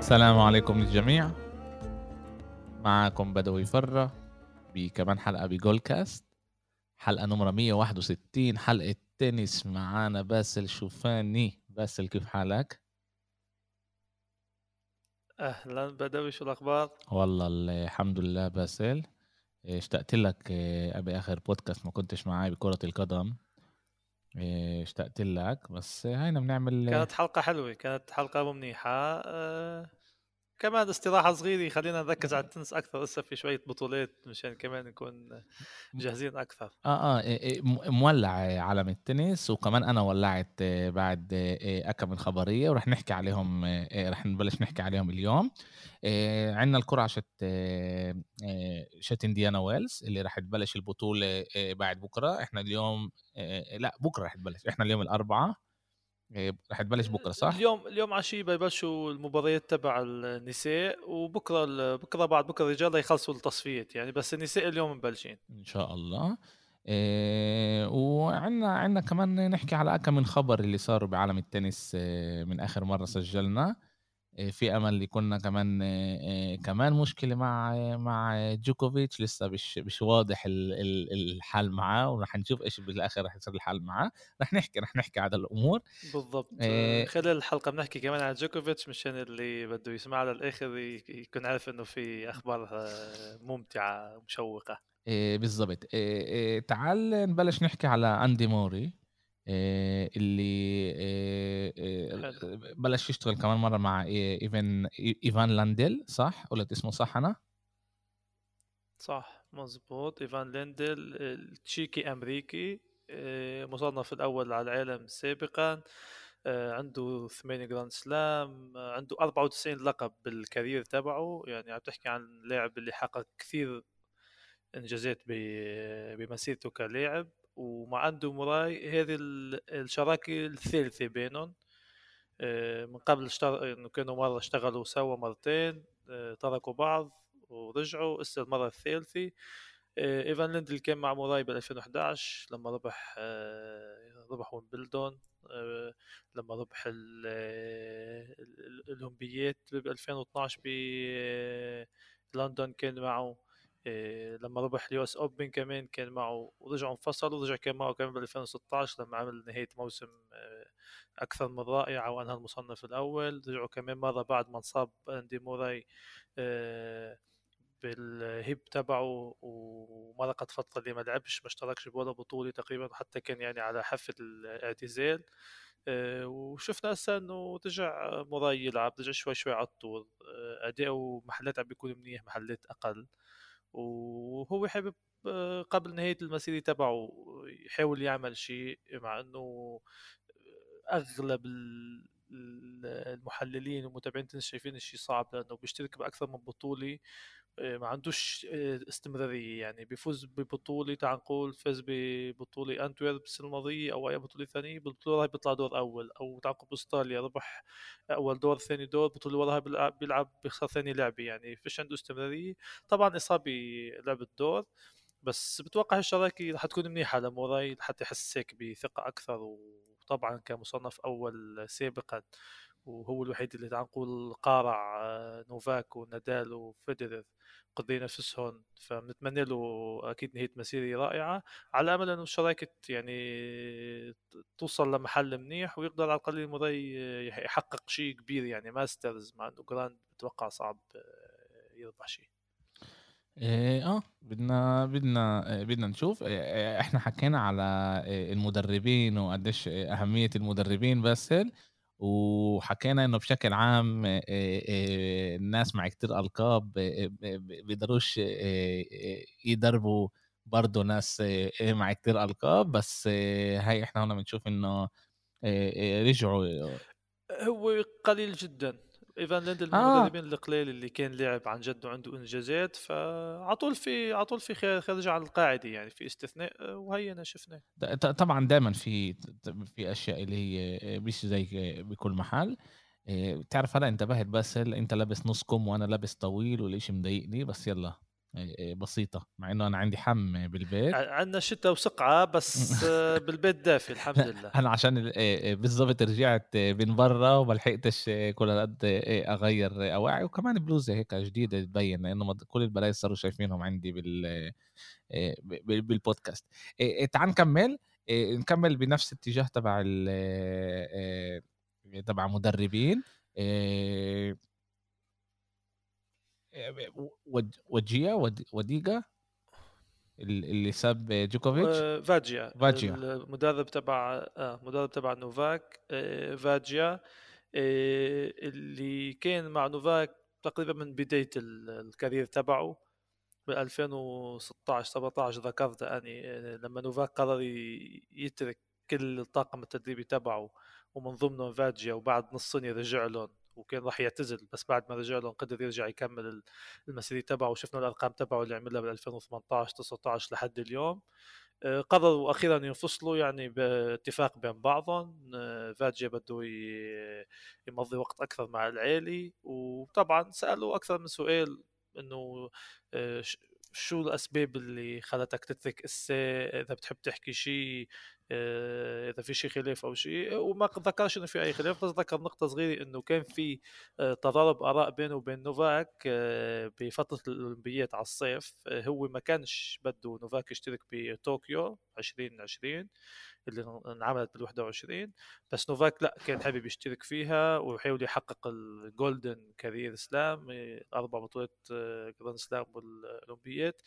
السلام عليكم للجميع. معكم بدوي فرح بكمان حلقة بجول كاست حلقة نمرة 161 حلقة تنس معانا باسل شوفاني. باسل كيف حالك؟ أهلا. بدوي شو الأخبار؟ والله الحمد لله باسل. اشتقت لك آه، باخر بودكاست ما كنتش معاي بكرة القدم؟ اشتقت لك بس هينا بنعمل كانت حلقة حلوة كانت حلقة ممنيحة أه كمان استراحة صغيرة خلينا نركز على التنس أكثر. لسه في شوية بطولات مشان كمان نكون جاهزين أكثر. آه آه إيه، إيه، مولع عالم التنس وكمان أنا ولعت آه، بعد آه، اكم من خبرية ورح نحكي عليهم آه، رح نبلش نحكي عليهم اليوم. عندنا القرعه شت شت إنديانا ويلز اللي رح تبلش البطولة بعد بكرة. إحنا اليوم لا بكرة رح تبلش إحنا اليوم الأربعاء. إيه، رح تبلش بكرة صح؟ اليوم اليوم عشية ببلشوا المباريات تبع النساء وبكرة بكرة بعد بكرة الرجال يخلصوا التصفيات يعني بس النساء اليوم مبلشين. إن شاء الله. إيه وعندنا عندنا كمان نحكي على كم من خبر اللي صاروا بعالم التنس إيه من آخر مرة سجلنا. آه، في أمل يكون كمان آه، آه، كمان مشكلة مع مع جوكوفيتش. لسه مش مش واضح الحال معاه ورح نشوف إيش بالآخر رح يصير الحال معاه. رح نحكي رح نحكي على الأمور. بالضبط. إيه خلال الحلقة بنحكي كمان عن جوكوفيتش مشان اللي بده يسمع للاخر يكون عارف إنه في أخبار ممتعة ومشوقه إيه بالضبط. إيه تعال نبلش نحكي على أندي موري. آه، اللي آه، آه، بلش يشتغل كمان مرة مع ايفان إيفان لانديل صح؟ قلت اسمه صح أنا؟ صح مزبوط إيفان لانديل تشيكي أمريكي مصنف الأول على العالم سابقا عنده ثمانية Grand Slam عنده 94 لقب بال career تبعه. يعني عم تحكي عن لاعب اللي حقق كثير إنجازات بمسيرته كلاعب. ومع اندي موراي هذه الشراكة الثالثة بينهم. آه، من قبل اشتغل إنه كانوا مرة اشتغلوا سوا مرتين آه، تركوا بعض ورجعوا هسه المرة الثالثة. آه، إيفان ليندل كان مع موراي ب 2011 لما ربح ربح ويمبلدون. لما ربح الاولمبيات ب 2012 بلندن كان معه إيه لما ربح ال US Open كمان كان معه ورجعوا انفصلوا ورجع كان معه كمان ب 2016 لما عمل نهاية موسم آه، أكثر من رائعه وأنهى المصنف الأول. رجعوا كمان مرة بعد ما انصاب أندي موراي آه، بالهيب تبعه ومرقت فترة اللي ما لعبش ما اشتركش بولا بطولة تقريبا حتى كان يعني على حافة الاعتزال. آه، وشفنا هسه إنه رجع موراي يلعب رجع شوي شوي على الطول اداؤه محلات عم بيكون منيح محلات أقل. وهو حابب آه، قبل نهاية المسيرة تبعه يحاول يعمل شيء مع إنه أغلب المحللين والمتابعين شايفين الشيء صعب لأنه بيشترك بأكثر من بطولة. آه، ما عندوش آه، استمرارية. يعني بيفوز ببطولة تعال نقول فاز ببطولة انتويرب السنة الماضية أو أي بطولة ثانية بالبطوله هاي بيطلع دور أول. أو تعال نقول بأستراليا ربح أول دور ثاني دور اللي وراها بيلعب بيخسر ثاني لعبة. يعني فيش عنده استمرارية. طبعا إصابة لعب الدور بس بتوقع الشراكة رح تكون منيحة لموراي لحتى يحس هيك بثقة أكثر وطبعا كمصنف أول سابقا. وهو الوحيد اللي نقول قارع آه، نوفاك ونادال وفيدرر قضي نفسهم فبنتمنى له أكيد نهاية مسيرة رائعة. على أمل انه الشراكة يعني توصل لمحل منيح ويقدر على القليل المضي يحقق شيء كبير يعني Masters مع إنه Grand بتوقع صعب يربح شيء. إيه آه بدنا بدنا بدنا نشوف. إحنا حكينا على المدربين وقديش أهمية المدربين بس وحكينا إنه بشكل عام الناس مع كتير ألقاب بيقدروش يدربوا برضه ناس مع كتير ألقاب بس هاي إحنا هنا بنشوف إنه رجعوا. هو قليل جدا. إيفان ليندل من آه. المدربين القليل اللي كان لاعب عن جد وعنده إنجازات فعطول في عطول في خارج عن القاعدة يعني في استثناء وهي أنا شفناه طبعا دائما في في أشياء اللي هي مش زي بكل محل بتعرف هلا انتبهت بس أنت لابس نص كم وأنا لابس طويل والإشي مضايقني بس يلا. بسيطة مع إنه أنا عندي حم بالبيت. عندنا شتاء وسقعة بس بالبيت دافي الحمد لله. أنا عشان بالضبط رجعت من برا وما لحقتش كل قد أغير أواعي. وكمان بلوزة هيك جديدة تبين لأنه كل البلايص صاروا شايفينهم عندي بال بالبودكاست. تعال نكمل. نكمل بنفس الاتجاه تبع تبع مدربين. فاجيا فاجيا اللي ساب جوكوفيتش؟ فاجيا. فاجيا. المدرب تبع آه مدرب تبع نوفاك آه فاجيا آه اللي كان مع نوفاك تقريبا من بداية ال career تبعه ب 2016 17 ذكرت أني آه، لما نوفاك قرر يترك كل الطاقم التدريبي تبعه ومن ضمنهم فاجيا وبعد نص سنة رجع لهم. وكان راح يعتزل بس بعد ما رجع لهم قدر يرجع يكمل المسيرة تبعه وشفنا الأرقام تبعه اللي عملها بال 2018 19 لحد اليوم. آه، قرروا أخيرا ينفصلوا يعني باتفاق بين بعضهم. آه، فاجيا بده يمضي وقت أكثر مع العيلة وطبعا سألوا أكثر من سؤال إنه آه، شو الأسباب اللي خلتك تترك اسا إذا بتحب تحكي شيء آه، إذا في شيء خلاف أو شيء وما ذكرش إنه في أي خلاف بس ذكر نقطة صغيرة إنه كان في آه، تضارب آراء بينه وبين نوفاك آه، بفترة الأولمبيات على الصيف. هو ما كانش بده نوفاك يشترك بطوكيو 2020 اللي انعملت بال 21 بس نوفاك لأ كان حابب يشترك فيها ويحاول يحقق ال golden career slam أربع بطولات Grand Slam بالاولمبيات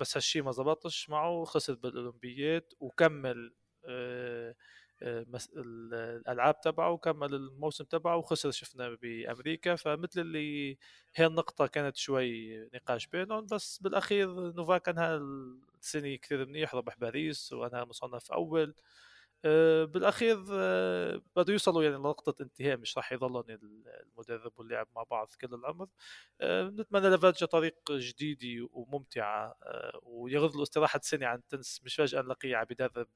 بس هالشيء ما زبطش معه خسر بالأولمبيات وكمل آه، آه، الألعاب تبعه وكمل الموسم تبعه وخسر شفنا بأمريكا. فمثل اللي هي النقطة كانت شوي نقاش بينهم بس بالأخير نوفاك انهى السنة كثير منيح ربح باريس وأنا مصنف أول. آه، بالأخير آه، بده يوصلوا يعني لنقطة انتهاء مش راح يضلون المدرب واللاعب مع بعض كل العمر آه، نتمنى لفاتجا طريق جديده وممتعه ويغض له استراحه سنة عن التنس مش فجأة نلاقيه عم بدرب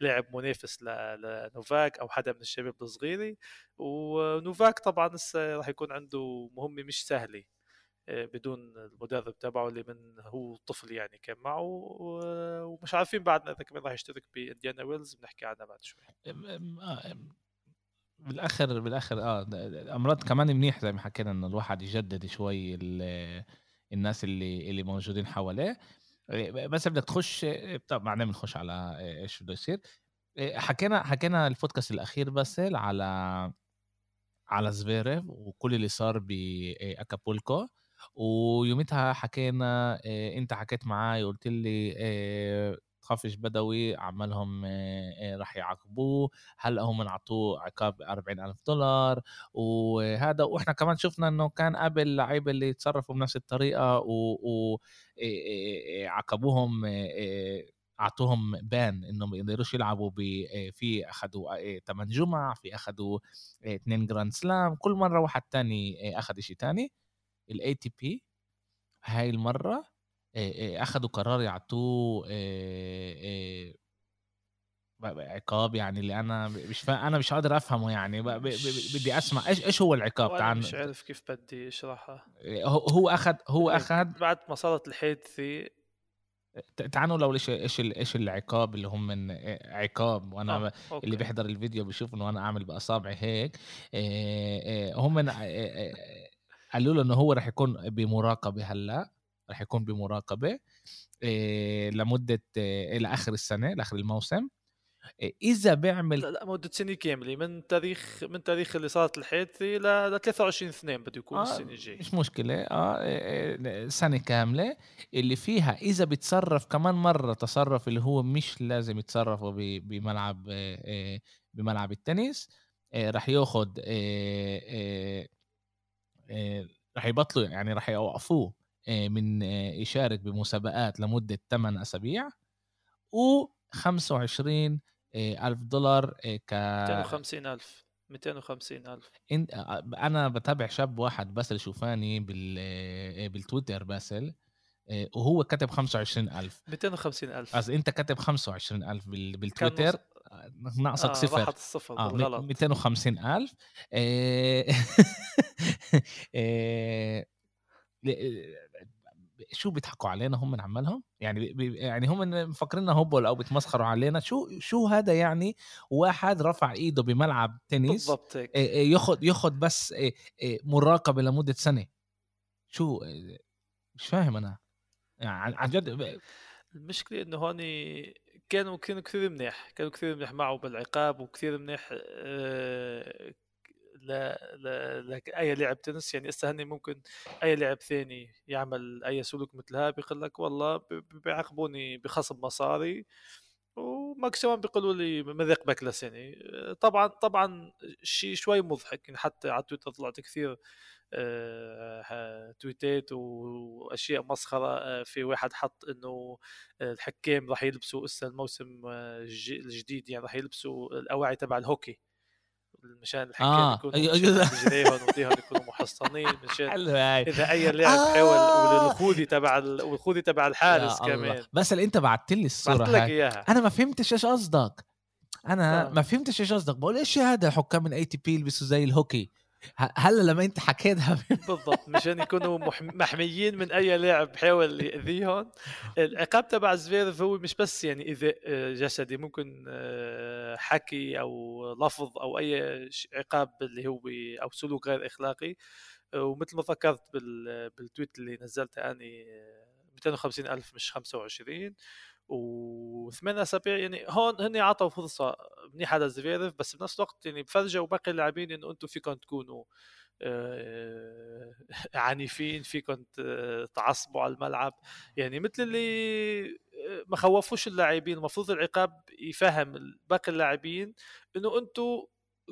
لاعب منافس لنوفاك أو حدا من الشباب الصغيره ونوفاك طبعا لسه راح يكون عنده مهمة مش سهلة. آه، بدون المدرب تبعه اللي من هو طفل يعني كان معه ومش عارفين بعدنا إذا كمان راح يشترك بإنديانا ويلز بنحكي عنها بعد شوي. آه، بالاخر بالآخر آه امراض كمان منيح زي ما حكينا إنه الواحد يجدد شوي الناس اللي اللي موجودين حواليه. آه، بس بدك تخش طب بعدين بنخش على إيش بده يصير. حكينا حكينا البودكاست الأخير بس على على زفيريف وكل اللي صار باكابولكو ويومتها حكينا آه، أنت حكيت معي وقلت لي آه، خفش بدوي عملهم آه، راح يعاقبوه هلا هم انعطوه عقاب 40 ألف دولار؟ وهذا وإحنا كمان شفنا إنه كان قبل لعيبه اللي تصرفوا بنفس الطريقة وعاقبوهم أعطوهم ban إنهم ما يقدروش يلعبوا في أخذوا 8 جمع في أخذوا 2 Grand Slam كل مرة واحد تاني أخذ شيء تاني. ال ATP هاي المرة اخذوا قرار يعطوه عقاب يعني اللي أنا مش فا... أنا مش قادر أفهمه يعني بدي أسمع إيش إيش هو العقاب تعال مش عارف كيف بدي أشرحها هو اخذ هو اخذ بعد ما صارت الحادثه تعالوا لو إيش إيش إيش العقاب اللي هم من عقاب وأنا آه. اللي بيحضر الفيديو بيشوف إنه أنا أعمل بأصابعي هيك هم من قالوا له إنه هو راح يكون بمراقبة هلأ راح يكون بمراقبة إيه لمدة إيه إلى آخر السنة لآخر الموسم. إيه إذا بيعمل مدة سنة كاملة من تاريخ من تاريخ اللي صارت الحادثة ل 23 2 بده يكون آه السنة الجاية. مش مشكلة. آه إيه سنة كاملة. اللي فيها إذا بتصرف كمان مرة تصرف اللي هو مش لازم يتصرفه بملعب إيه بملعب التنس راح ياخذ آه، راح يبطلوا يعني راح يوقفوه آه، من آه، يشارك بمسابقات لمدة 8 أسابيع و 25 ألف دولار ك 250 ألف 250 ألف. أنا بتابع شاب واحد بس اللي شوفاني بال بالتويتر باسل وهو كتب 25 ألف. 250 ألف. أصل أنت كتب 25 ألف بالتويتر؟ ناقصك آه صفر. راحت الصفر آه بالغلط 250 ألف. آه شو بيضحكوا علينا هم من عمالهم؟ يعني بي يعني هم مفكريننا هبل أو بيتمسخروا علينا. شو شو هذا يعني واحد رفع إيده بملعب تنس بالضبط ياخذ ياخذ بس مراقبة لمدة سنة. شو مش فاهم أنا. يعني عن جد المشكلة إنه هون كانوا كانوا كثير منيح كانوا كثير منيح معه بالعقاب وكثير منيح آه، ل ل لاي لاعب تنس. يعني هسه هني ممكن أي لاعب ثاني يعمل أي سلوك مثل هذا بيقول لك والله بيعاقبوني بخصم مصاري. وماكسيموم بيقولوا لي مذاق بكلس يعني. طبعا طبعا شيء شوي مضحك يعني حتى على تويتر طلعت كثير آه، تويتات وأشياء مسخرة آه، في واحد حط إنه الحكام راح يلبسوا هسه الموسم آه، الجديد يعني راح يلبسوا الاواعي تبع الهوكي. مشان الحكام آه. يكونوا رجليهم وديهم يكونوا محصنين مشان إذا أي لاعب آه. حاول والخوذي تبع والخوذي تبع الحارس كمان. بس اللي أنت بعثت لي الصورة لك إياها. أنا ما فهمتش إيش قصدك. أنا آه. ما فهمتش إيش قصدك. بقول إيش هذا حكام من ATP يلبسوا زي الهوكي؟ هلا لما انت حكيتها بالضبط مشان يكونوا محميين من أي لاعب بحاول يأذيهم. العقاب تبع زفيرف هو مش بس يعني ايذاء آه، جسدي ممكن آه، حكي أو لفظ أو أي عقاب اللي هو أو سلوك غير إخلاقي. ومثل ما ذكرت بال tweet اللي نزلته اني 250 آه، ألف مش 25 وثمان أسابيع يعني هون هن عطوا فرصة منيحة لزفيرف بس بنفس الوقت يعني بفرجوا باقي اللاعبين إنه أنتم فيكم تكونوا آه، عنيفين فيكم تعصبوا على الملعب. يعني مثل اللي آه، ما خوفوش اللاعبين المفروض العقاب يفهم باقي اللاعبين إنه أنتم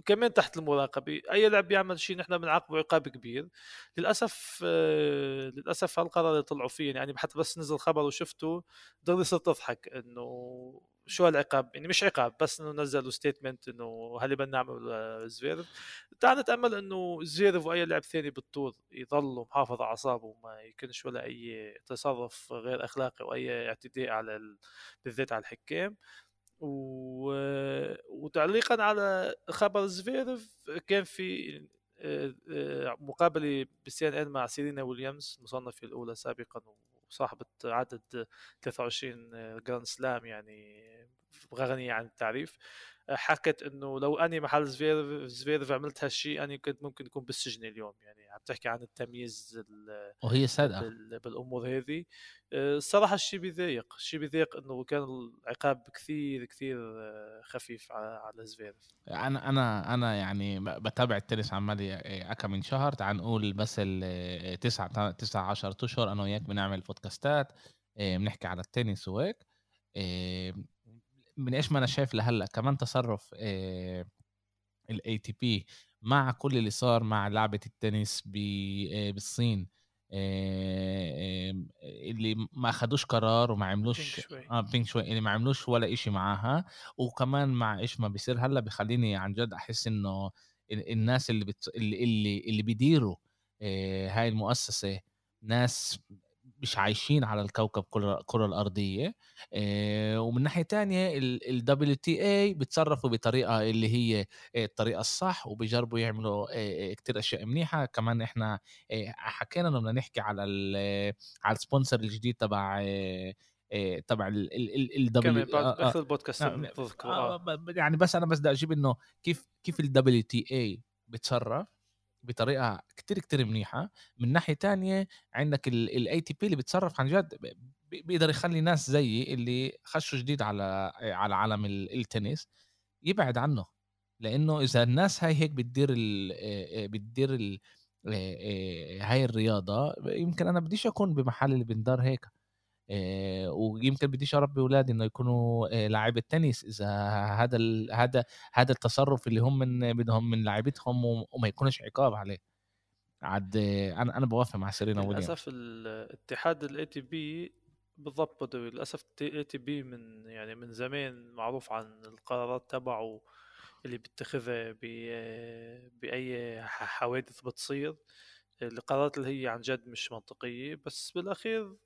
كمان تحت المراقبة. أي لاعب بيعمل شيء نحن بنعاقبه عقاب كبير. للأسف آه، للأسف هالقرار اللي طلعوا فيه يعني حتى بس نزل خبر وشفته ضروري صرت أضحك إنه شو هالعقاب؟ يعني مش عقاب بس إنه نزلوا statement إنه هل بدنا نعمل زفيرف تعال نتأمل إنه زفيرف وأي لاعب ثاني بالطول يضلوا محافظ على أعصابه وما يكونش ولا أي تصرف غير أخلاقي وأي اعتداء على ال... بالذات على الحكام. و... وتعليقا على خبر زفيرف كان في آه، آه، مقابله بال CNN مع سيرينا ويليامز المصنفه الأولى سابقا وصاحبة عدد 23 Grand Slam يعني غنية عن التعريف. حكت إنه لو أني محل زفيرف زفيرف عملت هالشيء أنا كنت ممكن اكون بالسجن اليوم يعني عم تحكي عن التمييز وهي صادقه بالأمور هذه الصراحة الشيء بيضايق. الشيء بيضايق إنه كان العقاب كثير كثير خفيف على زفيرف أنا أنا أنا يعني بتابع التنس عمالي أكا من شهر. تعال نقول بس التسعة تسعة عشر أشهر أنا وياك بنعمل podcastات بنحكي على التنس وهيك. من إيش ما أنا شايف لهلأ كمان تصرف ال ATP مع كل اللي صار مع لعبة التنس بالصين اللي ما أخدوش قرار وما عملوش آه بينك شوي اللي ما عملوش ولا إشي معاها. وكمان مع إيش ما بيصير هلأ بخليني عن جد أحس إنه الناس اللي بت... اللي اللي, اللي بيديروا هاي المؤسسة ناس مش عايشين على الكوكب كرة الكرة الأرضية ومن ناحية تانية ال WTA بتصرفوا بطريقة اللي هي الطريقة الصح وبيجربوا يعملوا كتير أشياء منيحة. كمان إحنا حكينا إنه بدنا نحكي على على ال sponsor الجديد تبع تبع ال كمان بعد البودكاست يعني بس أنا بس بدي أجيب إنه كيف كيف ال WTA بتصرف. بطريقة كتير كتير منيحة. من ناحية تانية عندك ال ATP اللي بتصرف عن جد بيقدر يخلي ناس زيي اللي خشوا جديد على على عالم التنس يبعد عنه. لأنه إذا الناس هاي هيك بتدير ال بتدير ال هاي الرياضة يمكن أنا بديش أكون بمحل اللي بندار هيك. ويمكن بديش أربي اولادي إنه يكونوا آه، لاعيبه تنس إذا هذا هذا هذا التصرف اللي هم من بدهم من لاعبتهم وما يكونش عقاب عليه. عاد أنا أنا بوافق مع سيرينا ويليامز. للأسف الاتحاد ال ATP بالضبط بدوي للأسف ال ATP من يعني من زمان معروف عن القرارات تبعه اللي بيتخذها بأي حوادث بتصير. القرارات اللي هي عن جد مش منطقية بس بالأخير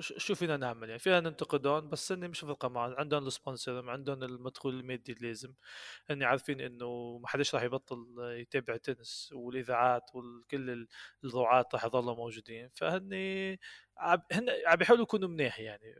شو فينا نعمل يعني فينا ننتقدهم بس هن مش فرقه معهم عندهم السبونسر عندهم المدخول المادي اللازم. هن عارفين إنه ما حدش راح يبطل يتابع تنس والإذاعات وكل الرعاة راح يضلوا موجودين. فهن هن عم بيحاولوا يكونوا مناح يعني.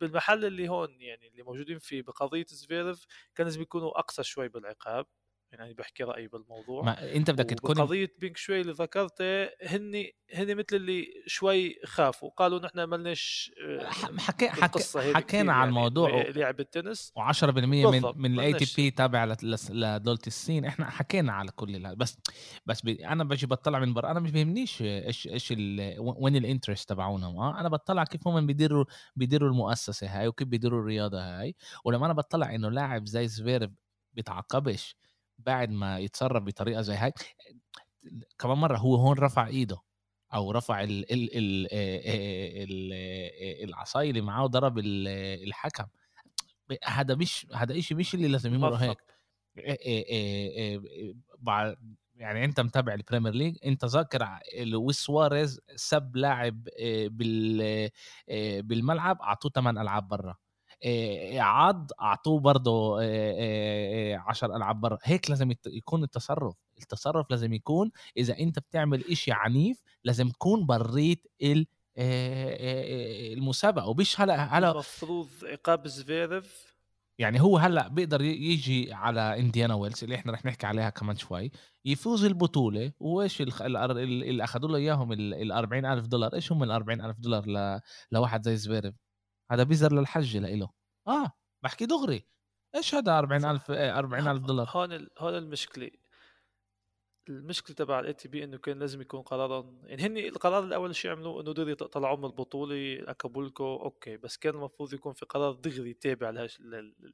بالمحل اللي هون يعني اللي موجودين فيه بقضية زفيرف كان لازم يكونوا أقصى شوي بالعقاب. يعني بحكي رأيي بالموضوع. ما أنت بدك تكون قضيه بينك شوي اللي ذكرته هن هن مثل اللي شوي خافوا. قالوا نحن ملناش آه، حكي حكي حكينا عن الموضوع يعني لعب التنس و10% من من ال ATP تابع لدولة الصين. إحنا حكينا على كل هذا بس بس بي أنا بجي بطلع من برا أنا مش بيهمنيش إيش إيش وين ال interest تبعونهم. آه أنا بطلع كيف هم بيديروا بيديروا المؤسسة هاي وكيف بيديروا الرياضة هاي. ولما أنا بطلع إنه لاعب زي زفيرف بيتعاقبش بعد ما يتصرف بطريقة زي هاي كمان مرة هو هون رفع إيده أو رفع ال ال ال ال العصاية اللي معاه وضرب الحكم. هذا مش هذا شيء مش اللي لازم يمر هيك. يعني أنت متابع ال Premier League أنت ذاكر لويس سواريز سب لاعب بالملعب أعطوه ثمان ألعاب برا. عض أعطوه برضه 10 ألعاب برا هيك لازم يكون التصرف. التصرف لازم يكون إذا أنت بتعمل إشي عنيف لازم تكون بريت المسابقة. وبش هلأ هلأ المفروض عقاب زفيرف يعني هو هلأ بيقدر يجي على إنديان ويلز اللي إحنا رح نحكي عليها كمان شوي يفوز البطولة. وإيش اللي اخذوا له إياهم ال 40000 دولار. إيش هم ال 40000 دولار لواحد زي زفيرف هذا بيزر للحج لإله. آه بحكي دغري. إيش هذا 40000 40000 دولار؟ هون هون المشكلة. المشكلة تبع الاي تي بي إنه كان لازم يكون قرارا. يعني هن القرار الأول شيء عملوه إنه دغري طلعوا من البطولة أكابولكو أوكي. بس كان المفروض يكون في قرار دغري تابع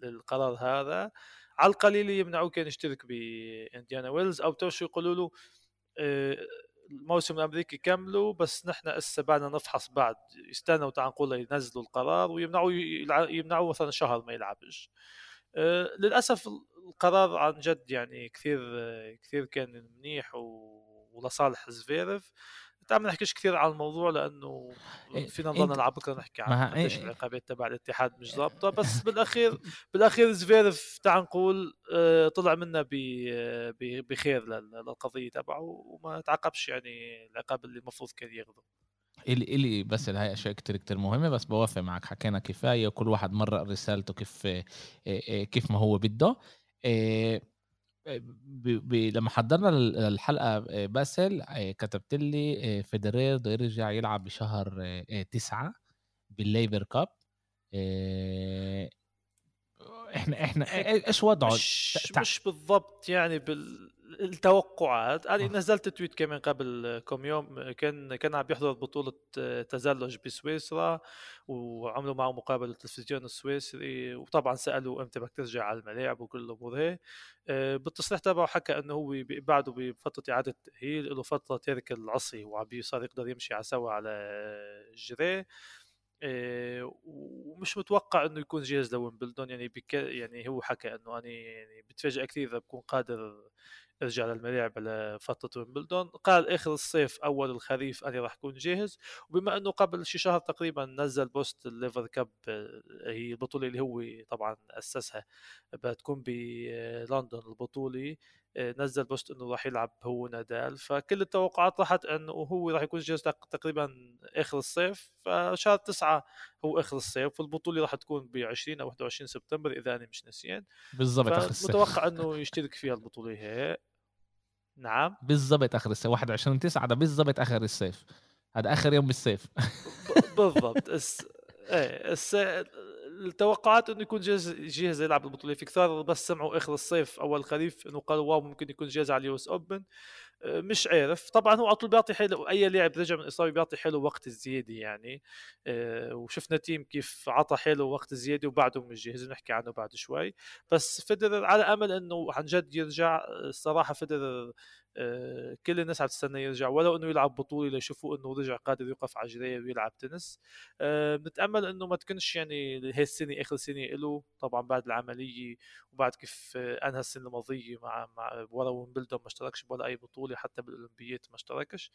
للقرار هذا. على القليل يمنعوه كان يشترك بانديان ويلز أو تو شو يقولوا له آه، الموسم الأمريكي كملوا بس نحن هسه بعدنا نفحص بعد. يستنوا تعال نقول ينزلوا القرار ويمنعوا يمنعوا مثلا شهر ما يلعبش. أه للأسف القرار عن جد يعني كثير كثير كان منيح ولصالح زفيرف تعال ما نحكيش كثير عن الموضوع لأنه إيه، فينا نضل نلعب بكرة نحكي عن قديش العقابات تبع الاتحاد مش ظابطة بس بالأخير بالأخير زفيرف تعال نقول آه، طلع منا بخير للقضية تبعه وما تعاقبش يعني العقاب اللي المفروض كان ياخذه اللي اللي بس هاي أشياء كتير كتير مهمة بس بوافق معك حكينا كفاية وكل واحد مرق رسالته كيف آه، آه، كيف ما هو بده. لما حضرنا الحلقة آه، باسل آه، كتبت لي آه، فيدرير بده يرجع يلعب بشهر تسعة بالليبر كاب. إحنا إحنا إيش وضعه؟ مش, مش بالضبط يعني بال التوقعات. أنا نزلت تويت كمان قبل كم يوم كان كان عم يحضر بطولة تزلج بسويسرا وعملوا معه مقابلة التلفزيون السويسري وطبعا سألوا إمتى بدك ترجع على الملاعب وكل الأمور هي. آه، بالتصريح تبعه حكى إنه هو بعده بفترة إعادة تأهيل له فترة تارك العصي وعم صار يقدر يمشي على سوا على الجري آه، ومش متوقع إنه يكون جاهز لويمبلدون. يعني بك يعني هو حكى إنه أنا يعني بتفاجئ كثير إذا بكون قادر ارجع للملاعب لفتره ويمبلدون. قال اخر الصيف أول الخريف أنا راح أكون جاهز. وبما إنه قبل شي شهر تقريبا نزل بوست الليفر كاب هي البطولة اللي هو طبعا أسسها بتكون بلندن البطولة. نزل بوست إنه راح يلعب هو نادال فكل التوقعات راحت إنه هو راح يكون جاهز تقريبا آخر الصيف فشهر تسعة هو آخر الصيف والبطولة راح تكون ب 20 أو 21 سبتمبر إذا أنا مش نسيان. بالضبط آخر الصيف. متوقع إنه يشترك فيها البطولة هي. نعم. بالضبط آخر الصيف 21 9 ده بالضبط آخر الصيف. هذا آخر يوم بالصيف. بالضبط. إيه الس... التوقعات إنه يكون جاهز جاهز يلعب البطولة. في كثار بس سمعوا آخر الصيف أول خريف إنه قالوا واو ممكن يكون جاهز على ال US Open. آه، مش عارف. طبعا هو على طول بيعطي حلو أي لاعب رجع من إصابة بيعطي حلو وقت الزيادة يعني. آه، وشفنا تيم كيف عطى حلو وقت الزيادة وبعده مش جاهز. نحكي عنه بعد شوي. بس فدرر على أمل إنه عن جد يرجع. الصراحة فدرر آه، كل الناس عم تستنى يرجع ولو إنه يلعب بطولة ليشوفوا إنه رجع قادر يوقف على جريه ويلعب تنس. بنتأمل إنه ما تكونش يعني هي السنة آخر سنة له طبعا بعد العملية وبعد كيف أنهى السنة الماضية مع مع ورا ما اشتركش بولا أي بطولة حتى بالأولمبيات ما اشتركش.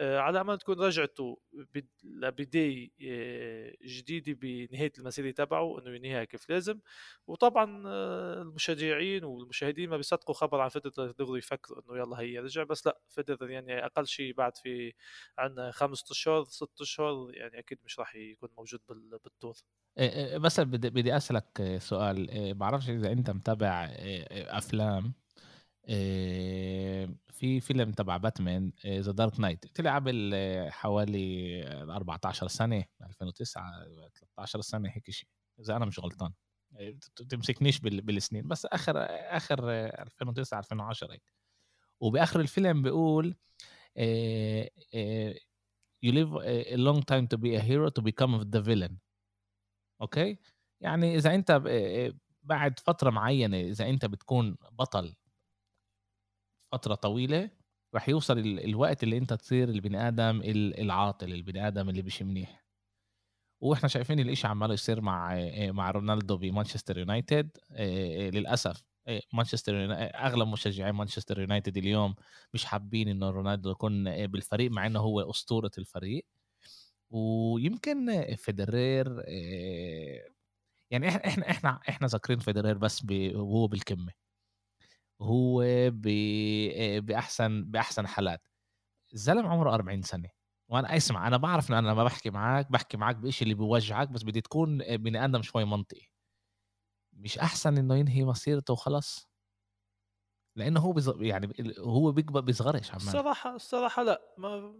آه، على امل تكون رجعته لبدايه آه، جديدة بنهاية المسيرة تبعه إنه ينهيها كيف لازم. وطبعا آه، المشجعين والمشاهدين ما بيصدقوا خبر عن فدرر دغري يفكروا إنه يلا هي رجع بس لا فدرر يعني أقل شيء بعد في عندنا خمسة أشهر ست أشهر يعني أكيد مش راح يكون موجود بالدور بس بدي بدي أسألك سؤال. بعرفش إذا أنت متابع أفلام في فيلم تبع باتمان The Dark Knight طلع قبل حوالي 14 سنة 2009 13 سنة هيك شيء إذا أنا مش غلطان. تمسكنيش بالسنين بس آخر آخر 2009 2010 هيك. وبآخر الفيلم بيقول you live a long time to be a hero to become the villain. أوكي؟ يعني إذا أنت بعد فترة معينة إذا أنت بتكون بطل فترة طويلة رح يوصل الوقت اللي أنت تصير البني آدم العاطل البني آدم اللي مش منيح. وإحنا شايفين الإشي عمال يصير مع مع رونالدو بمانشستر يونايتد للأسف. مانشستر أغلب مشجعي مانشستر يونايتد اليوم مش حابين إنه رونالدو يكون بالفريق مع إنه هو أسطورة الفريق. ويمكن فيدرير يعني إحنا إحنا إحنا إحنا ذاكرين فيدرير بس وهو بالكمة. هو بأحسن بأحسن حالات. الزلمه عمره 40 سنة. وأنا اسمع أنا بعرف انه أنا لما بحكي معك بحكي معك بشيء اللي بيوجعك بس بدي تكون بني آدم شوي منطقي. مش أحسن إنه ينهي مسيرته وخلص لأنه هو بز... يعني هو بيكبر بيصغرش عمال. الصراحة الصراحة لأ ما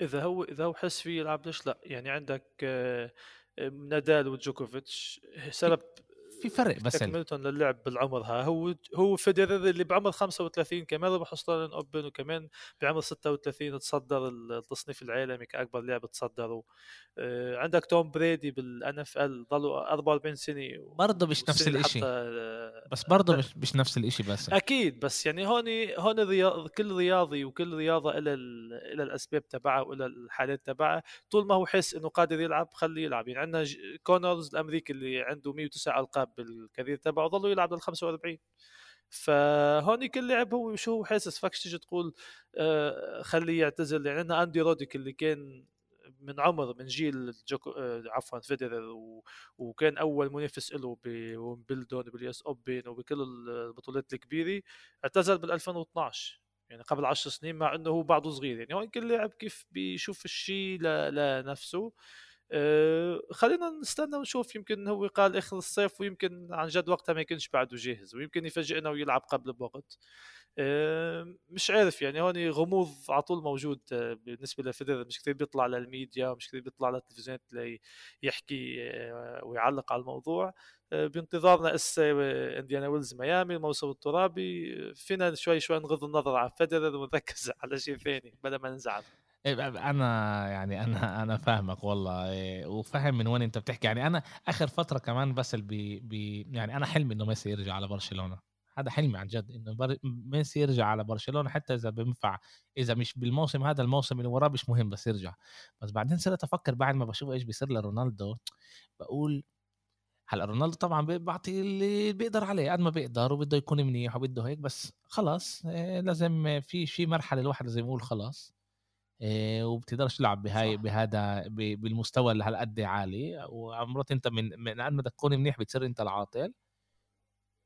إذا هو إذا هو حس فيه يلعب ليش لأ؟ يعني عندك آه، نادال وجوكوفيتش سبب في فرق بس تكملتهم للعب بالعمر. ها هو هو فيدرر اللي بعمر 35 كمان ربح Australian Open وكمان بعمر 36 تصدر التصنيف العالمي كأكبر لاعب تصدره. آه، عندك توم بريدي بال NFL ضلوا 44 سنة برضه مش نفس الشيء بس برضه مش مش نفس الشيء بس. أكيد بس يعني هون هون كل رياضي وكل رياضة إلى إلى الأسباب تبعها وإلى الحالات تبعها طول ما هو حس إنه قادر يلعب خليه يلعب. يعني عندنا كونرز الأمريكي اللي عنده 109 ألقاب بال career تبعه ضلوا يلعب لل 45 فهون كل لعب هو شو هو حاسس. فكش تيجي تقول آه خليه يعتزل. يعني عندنا أندي روديك اللي كان من عمر من جيل جوكو آه عفوا فيدرر وكان أول منافس له بويمبلدون بال US Open وبكل البطولات الكبيرة اعتزل بال 2012 يعني قبل عشر سنين مع إنه هو بعده صغير. يعني هون كل لاعب كيف بيشوف الشيء لنفسه. أه خلينا نستنى ونشوف. يمكن هو قال آخر الصيف ويمكن عن جد وقتها ما يكونش بعده جاهز ويمكن يفاجئنا ويلعب قبل بوقت أه مش عارف يعني هون غموض على طول موجود آه، بالنسبة لفيدرر مش كثير بيطلع للميديا مش كثير بيطلع للتلفزيونات يحكي آه، ويعلق على الموضوع. آه، بانتظارنا اسا إنديان ويلز ميامي الموسم الترابي. فينا شوي شوي نغض النظر عن فيدرر ونركز على شيء ثاني بدل ما نزعل. أنا يعني أنا أنا فاهمك والله إيه، وفاهم من وين أنت بتحكي. يعني أنا آخر فترة كمان بس بي بي يعني أنا حلمي إنه ميسي يرجع على برشلونة. هذا حلمي عن جد إنه ميسي يرجع على برشلونة حتى إذا بينفع إذا مش بالموسم هذا الموسم اللي وراه مش مهم بس يرجع. بس بعدين صرت أفكر بعد ما بشوف إيش بيصير لرونالدو بقول هلأ رونالدو طبعا بيعطي اللي بيقدر عليه قد ما بيقدر وبده يكون منيح وبده هيك بس خلاص إيه، لازم في في مرحلة الواحد لازم يقول خلاص. وبتقدرش تلعب بهاي صح. بهذا بالمستوى اللي هالقد عالي. وعمرات انت من من قد ما تكون منيح بتصير انت العاطل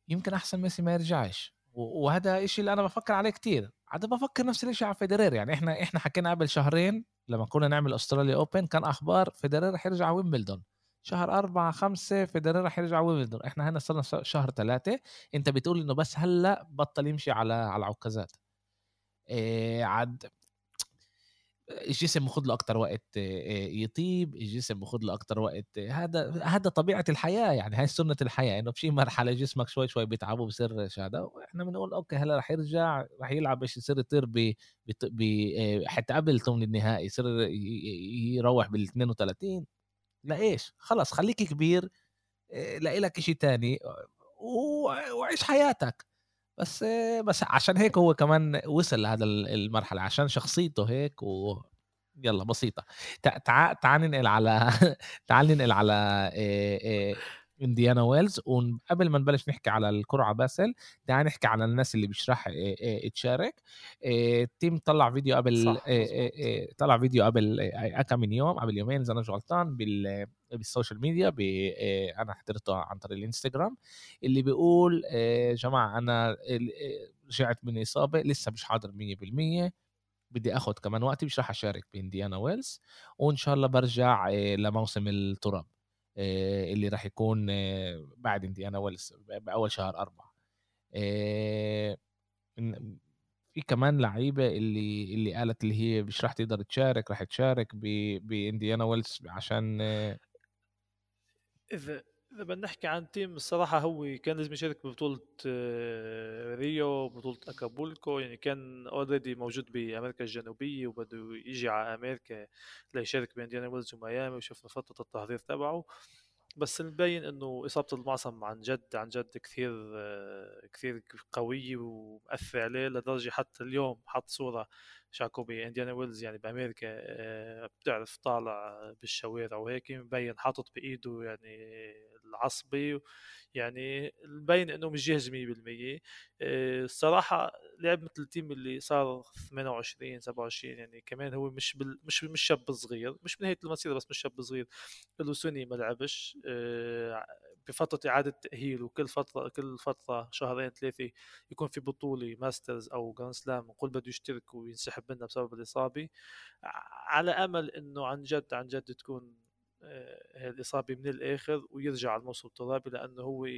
يمكن أحسن ميسي ما يرجعش. وهذا الشيء اللي أنا بفكر عليه كتير. عاد بفكر نفس الشيء على فيدرير. يعني إحنا إحنا حكينا قبل شهرين لما كنا نعمل Australia Open كان أخبار فيدرير رح يرجع ويمبلدون شهر أربعة خمسة فيدرير رح يرجع ويمبلدون إحنا هنا صرنا شهر ثلاثة. أنت بتقول إنه بس هلأ بطل يمشي على على العكازات إيه عاد الجسم بخذ له أكثر وقت يطيب الجسم بخذ له أكثر وقت هذا هذا طبيعة الحياة يعني هاي سنة الحياة إنه بشي مرحلة جسمك شوي شوي بيتعب وبصير هذا وإحنا بنقول أوكي هلأ رح يرجع رح يلعب إيش يصير يطير ب حتى قبل ثمن النهائي يصير يروح بال 32 لايش خلص خليك كبير لاقي لك شيء ثاني وعيش حياتك. بس بس عشان هيك هو كمان وصل لهذا المرحلة عشان شخصيته هيك و يلا بسيطة. تعال تعال ننقل على تعال ننقل على إنديانا ويلز. وقبل ما نبلش نحكي على القرعة باسل تعال نحكي على الناس اللي مش راح تشارك. تيم طلع فيديو قبل صح طلع فيديو قبل كم من يوم قبل يومين إذا أنا مش غلطان بال social media أنا حضرته عن طريق الانستغرام اللي بيقول جماعة أنا رجعت من إصابة لسه مش حاضر 100% بدي اخذ كمان وقتي مش راح أشارك بانديان ويلز وإن شاء الله برجع لموسم التراب آه، اللي راح يكون آه، بعد انديان ويلز بأول شهر أربعة. آه، في كمان لعيبة اللي اللي قالت اللي هي مش راح تقدر تشارك راح تشارك بانديانا ويلز عشان إذا إذا بدنا نحكي عن تيم الصراحة هو كان لازم يشارك ببطولة ريو بطولة أكابولكو. يعني كان already موجود بأمريكا الجنوبية وبده يجي على أمريكا ليشارك بانديانا ويلز وميامي وشفنا فترة التحضير تبعه. بس مبين إنه إصابة المعصم عن جد عن جد كثير كثير قوية ومأثر عليه لدرجة حتى اليوم حط صورة شاكوبي إنديانا ويلز يعني بأمريكا آه، بتعرف طالع بالشوارع وهيك مبين حاطط بإيده يعني العصبي يعني مبين إنه مش جاهز 100% آه، الصراحة لعب مثل التيم اللي صار 28 27 يعني كمان هو مش بال... مش مش شاب صغير مش بنهاية المسيرة بس مش شاب صغير. له ما لعبش آه، بفتره إعادة تأهيل وكل فترة كل فترة شهرين ثلاثة يكون في بطولة ماسترز أو جراند سلام وكل بده يشترك وينسحب منها بسبب الإصابة. على أمل إنه عن جد عن جد تكون آه، الإصابة من الآخر ويرجع الموسم الترابي لأنه هو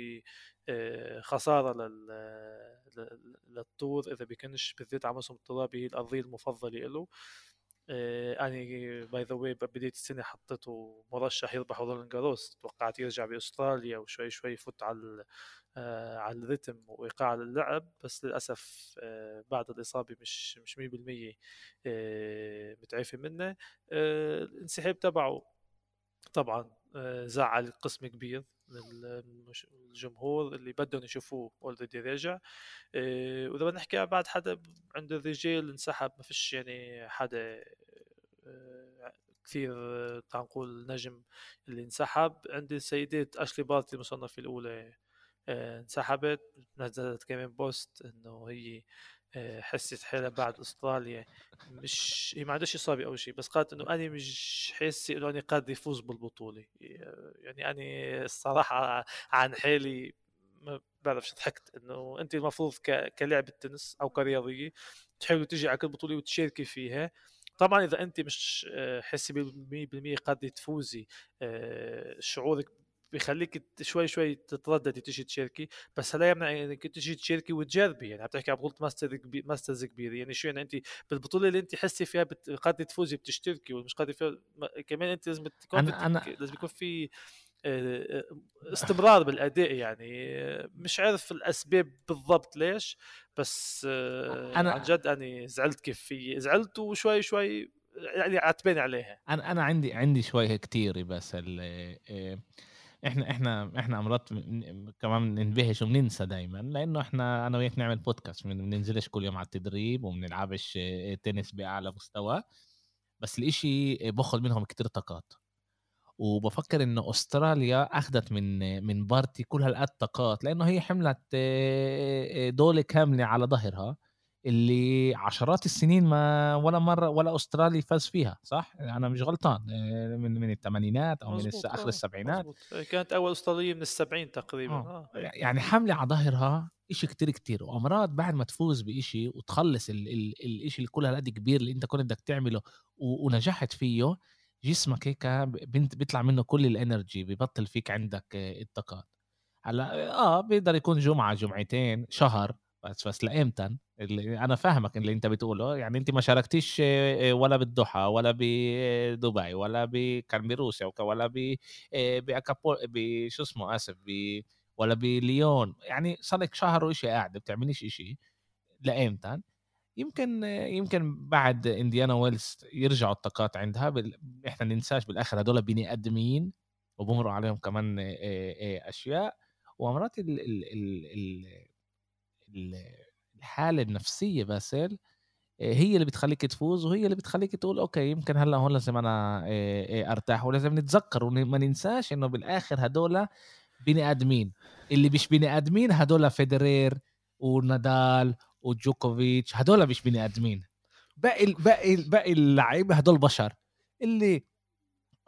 آه، خسارة لل tour إذا بيكونش بالذات على الموسم الترابي هي الأرضية المفضلة له أنا by the way بداية السنة حطيته مرشح يربح رولان جاروس. توقعت يرجع بأستراليا وشوي شوي يفوت على آه على الريتم وإيقاع اللعب. بس للأسف آه بعد الإصابة مش مش 100% آه متعافي منه. آه الانسحاب تبعه طبعا آه زعل قسم كبير. الجمهور اللي بدهم يشوفوه already راجع وإذا بدنا نحكي بعد حدا عند الرجال انسحب ما فيش يعني حدا إيه كثير تعال نقول نجم اللي انسحب. عند السيدات أشلي بارتي المصنفة الأولى إيه انسحبت. نزلت كمان post إنه هي حست حالها بعد استراليا مش هي ما عندهاش إصابة أو شيء بس قالت إنه أنا مش حاسه إنه أنا قادر يفوز بالبطولة. يعني أنا الصراحة عن حالي ما بعرفش ضحكت إنه أنت المفروض كلاعب التنس أو كرياضية تحاولي تجي على كل بطولة وتشاركي فيها. طبعا إذا أنت مش آه، حاسة 100% قادرة تفوزي آه، شعورك بيخليك شوي شوي تترددي تيجي تشاركي بس هلا يمنع إنك تيجي تشاركي وتجربي يعني عم تحكي عن بطولة ماستر كبير ماسترز كبيرة يعني شو يعني أنت بالبطولة اللي أنت حسي فيها بت... قادرة تفوزي بتشتركي ومش قادرة فيها كمان أنت لازم تكون أنا... أنا... لازم يكون في آه، استمرار بالأداء يعني مش عارف الأسباب بالضبط ليش بس آه، أنا... عن جد أنا زعلت كيف في زعلت وشوي شوي يعني عتباني عليها. أنا أنا عندي عندي شوي كتير بس ال إحنا إحنا إحنا امرات كمان بننبهش وبننسى دايما لأنه إحنا أنا وياك نعمل بودكاست ما بننزلش كل يوم على التدريب وما بنلعبش تنس بأعلى مستوى بس الإشي باخذ منهم كتير طاقات. وبفكر إنه أستراليا أخذت من من بارتي كل هالقد طاقات لأنه هي حملت دولة كاملة على ظهرها. اللي عشرات السنين ما ولا مرة ولا أسترالي فاز فيها صح أنا مش غلطان آه، من من الثمانينات أو من آخر آه، السبعينات مزبوط. كانت أول أسترالية من السبعين تقريبا آه. آه. يعني حملة على ظهرها شيء كتير كتير وأمراض بعد ما تفوز بشيء وتخلص الشيء اللي كل هالقد كبير اللي أنت كنت بدك تعمله ونجحت فيه جسمك هيك بيطلع منه كل الإنرجي ببطل فيك عندك الطاقات هلأ آه بيقدر يكون جمعة جمعتين شهر بس بس لامتى اللي أنا فاهمك اللي أنت بتقوله. يعني أنت ما شاركتيش ولا بالضحى ولا بدبي ولا ب كان بروسيا ولا ب باكابول بشو اسمه آسف ب ولا بليون. يعني صار لك شهر وشي قاعدة بتعمليش شيء لامتى يمكن يمكن بعد إنديانا ويلز يرجعوا الطاقات عندها بال... إحنا ننساش بالآخر هدول بني ادمين وبمروا عليهم كمان أشياء. ومرات ال... ال... ال... ال... الحالة النفسية باسل آه، هي اللي بتخليك تفوز وهي اللي بتخليك تقول okay يمكن هلأ هون لازم أنا آه، آه، أرتاح ولازم نتذكر وما ننساش إنه بالآخر هدول بني آدمين. اللي مش بني آدمين هدول فيدرير ونادال وجوكوفيتش هدول مش بني آدمين. باقي باقي باقي اللعيبة هدول بشر. اللي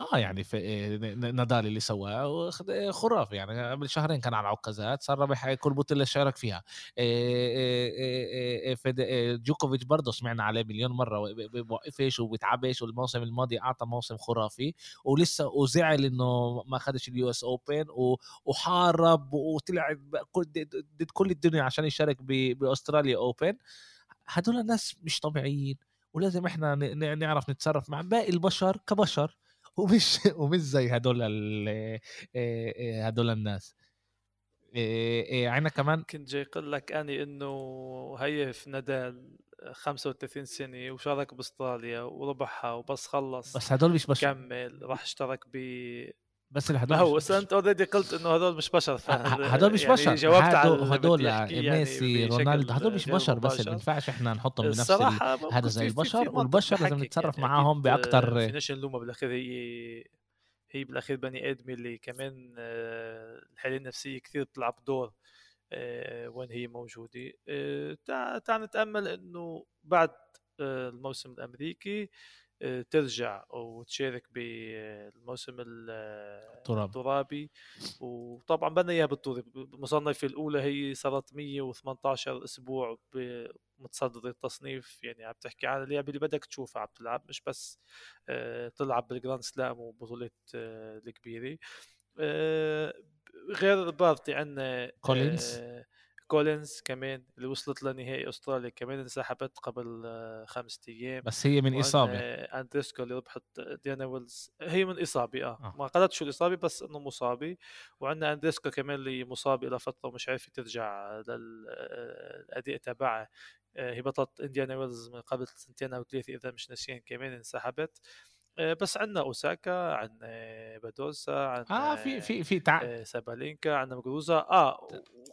آه يعني في آه، نادال اللي سواه خرافي يعني قبل شهرين كان على عكازات صار ربح كل بطوله شارك فيها. جوكوفيتش برضه سمعنا عليه مليون مرة بوقفش وبيتعبش والموسم الماضي أعطى موسم خرافي ولسه وزعل إنه ما خدش ال US Open وحارب وطلع ضد كل الدنيا عشان يشارك بأستراليا Open هدول الناس مش طبيعيين ولازم إحنا نعرف نتصرف مع باقي البشر كبشر. ومش ومش زي هدول هدول الناس. عنا كمان كنت جاي أقول لك أني إنه هي في نادال 35 سنة وشارك بأستراليا وربحها وبس خلص بس هدول مش بشر. كمل راح اشترك ب بس هدول ما هو بس أنت already قلت إنه هدول مش بشر هدول مش يعني بشر. جاوبت على هدول يعني ميسي رونالدو هدول مش بشر بس ما ينفعش إحنا نحطهم بنفس هذا زي البشر والبشر لازم نتصرف يعني معاهم باكثر فيناش نلومها بالاخير هي هي بالأخير بني ادمي اللي كمان آه، الحالة النفسية كثير بتلعب دور آه، وين هي موجودة. آه، تعال نتأمل إنه بعد الموسم الأمريكي ترجع وتشارك بالموسم الترابي. وطبعا بدنا إياها بال tour المصنفه الأولى هي صارت 118 أسبوع متصدر التصنيف. يعني عم تحكي عن اللعيبة اللي بدك تشوفها عم تلعب مش بس آه، تلعب بالجراند سلام وبطولات آه، الكبيرة. آه، غير بارتي عندنا كولينز. كولينز كمان اللي وصلت لنهائي أستراليا كمان انسحبت قبل آه، خمسة أيام. بس هي من إصابة. أندريسكو اللي ربحت ديانا ويلز. هي من إصابة آه, آه. ما قالت شو الإصابة بس إنه مصابة. وعندنا أندريسكو كمان اللي مصاب إلى فترة ومش عارفة ترجع للاداء تبعها. آه، هي بطلت إنديانا ويلز من قبل سنتين أو ثلاثة إذا مش ناسيين كمان انسحبت. آه، بس عندنا أوساكا عندنا بادوسا عندنا آه في في في تع... آه، سابالينكا عندنا موغوروزا آه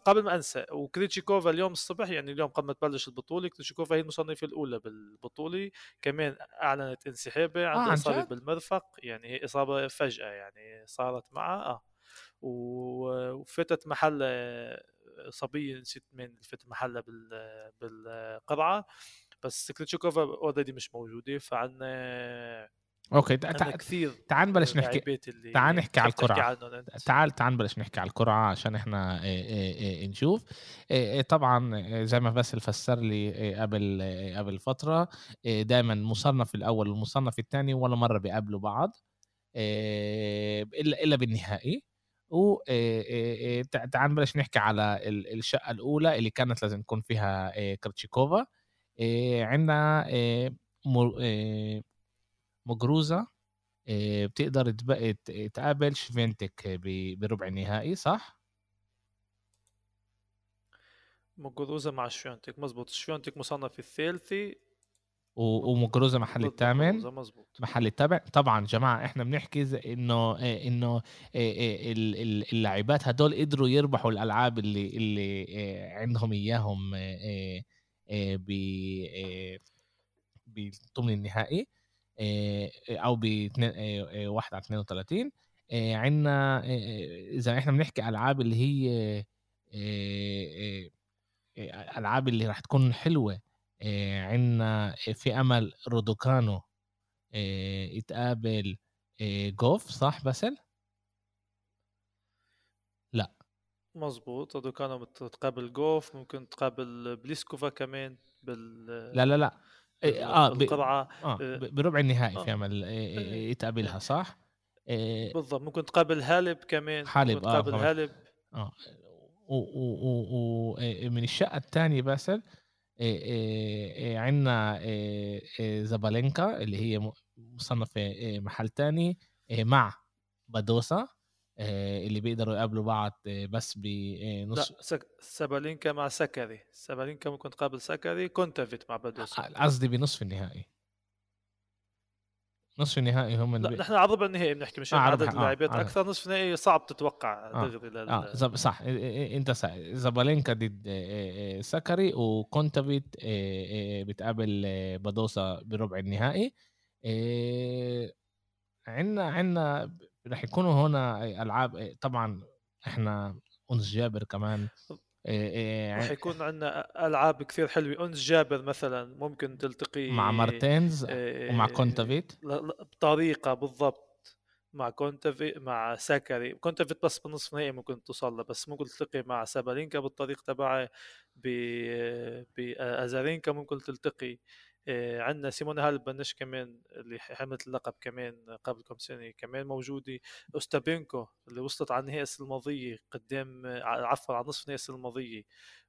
قبل ما أنسى وكريتشيكوفا اليوم الصبح يعني اليوم قبل ما تبلش البطولة كريتشيكوفا هي المصنفة الأولى بالبطولة. كمان أعلنت انسحابها عندها آه اصابه بالمرفق يعني هي إصابة فجأة يعني صارت معها آه وفاتت محل صبية نسيت مين فاتت محلها بالقرعة. بس كريتشيكوفا already مش موجودة فعندنا okay تع... كثير تعال نبلش نحكي تعال نحكي على القرعه تعال تعال نبلش نحكي على القرعه عشان إحنا إيه إيه إيه نشوف. طبعا زي ما بس فسر لي قبل قبل فترة دائما مصنف الأول والمصنف الثاني ولا مرة بيقابلوا بعض الا إلا بالنهائي. و تعال نبلش نحكي على الشقة الأولى اللي كانت لازم تكون فيها كرتشيكوفا. عندنا مجروزة بتقدر تقابل شفينتك بربع النهائي صح؟ مجروزة مع شفينتك مزبوط شفينتك مصنف الثالثي. ومجروزة محل الثامن. محل التابع طبعا جماعة إحنا بنحكي إنه إنه اللاعبات هدول قدروا يربحوا الألعاب اللي اللي عندهم إياهم بضمن النهائي. أو ب 1 على 32 عندنا اذا إحنا بنحكي ألعاب اللي هي ألعاب اللي راح تكون حلوة. عندنا في أمل رودوكانو يتقابل جوف صح باسل؟ لا. مظبوط. رودوكانو تقابل جوف ممكن تقابل بليسكوفا كمان بال لا لا لا. آه القرعه آه. آه. بربع النهائي في امل إيه، يتقابلها صح؟ إيه بالضبط ممكن تقابل هالب كمان حالب آه تقابل هالب آه ومن الشقة الثانية باسل إيه إيه عندنا إيه زبالينكا اللي هي مصنفة محل ثاني مع بادوسا آه، اللي بيقدروا يقابلوا بعض آه، بس بنص لا سك... سابالينكا مع سكري سابالينكا ممكن تقابل سكري كونتافيت مع بادوس قصدي بنصف النهائي. نصف النهائي هم لا نحن على ربع النهائي بنحكي مش آه عدد اللاعبين آه. أكثر. نصف النهائي صعب تتوقع آه دغري لل... آه زب... صح. أنت صح. زابالينكا ضد سكري وكونتافيت بتقابل بادوسا بربع النهائي. عندنا عندنا رح يكونوا هنا ألعاب طبعا إحنا أنس جابر كمان راح يكون عندنا ألعاب كثير حلوة. أنس جابر مثلا ممكن تلتقي مع مارتينز ومع كونتافيت؟ بطريقة بالضبط مع كونتافي مع ساكري كونتافيت بس بالنصف نهائي ممكن توصل له بس ممكن تلتقي مع سابالينكا بالطريق تبعه بأزارينكا ممكن تلتقي. آه، عندنا سيمونا هاليب كمان اللي حملت اللقب كمان قبل كم سنة كمان موجودة. اوستابينكو اللي وصلت على النهائي السنة الماضية قدام عفوا على نصف النهائي السنة الماضية.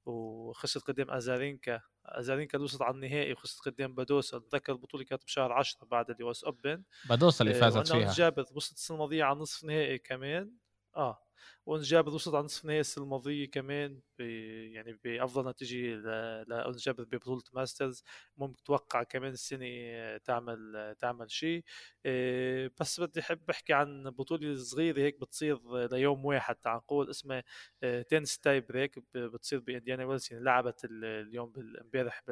وخسرت قدام أزارينكا. أزارينكا اللي وصلت على النهائي وخسرت قدام بادوسا. بتذكر البطولة كانت بشهر 10 بعد ال US Open. بادوسا اللي آه، فازت فيها. جابر وصلت السنة الماضية على نصف نهائي كمان. آه. وانس جابر وصلت على نصف نهائي السنة الماضيه كمان يعني بأفضل نتيجة لانس جابر ببطولة ماسترز. ممكن تتوقع كمان السنة تعمل تعمل شيء. آه، بس بدي أحب أحكي عن بطولة صغيرة هيك بتصير ليوم واحد. تعال نقول اسمها tennis tie break بتصير بإنديان ويلز يعني لعبت اليوم امبارح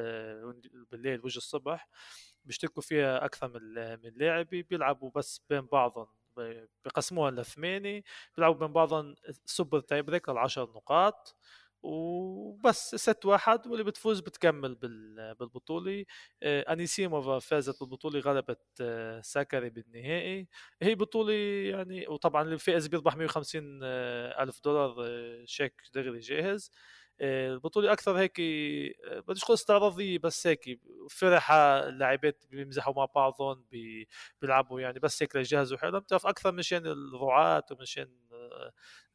بالليل وجه الصبح. بيشتركوا فيها أكثر من لاعب بيلعبوا بس بين بعضهم. بقسموها لثمانية بيلعبوا بين بعضهم super tie break للعشر نقاط وبس set واحد واللي بتفوز بتكمل بالبطولة. آه، أنيسيموفا فازت بالبطولة غلبت آه، ساكري بالنهائي. هي بطولة يعني وطبعا اللي بيربح 150 آه، ألف دولار شيك دغري جاهز. البطوله أكثر هيك بديش أقول استعراضية بس هيك فرحه اللاعبات بيمزحوا مع بعضهم بيلعبوا يعني بس هيك ليجهزوا حالهم بتعرف أكثر مشان الرعاة ومشان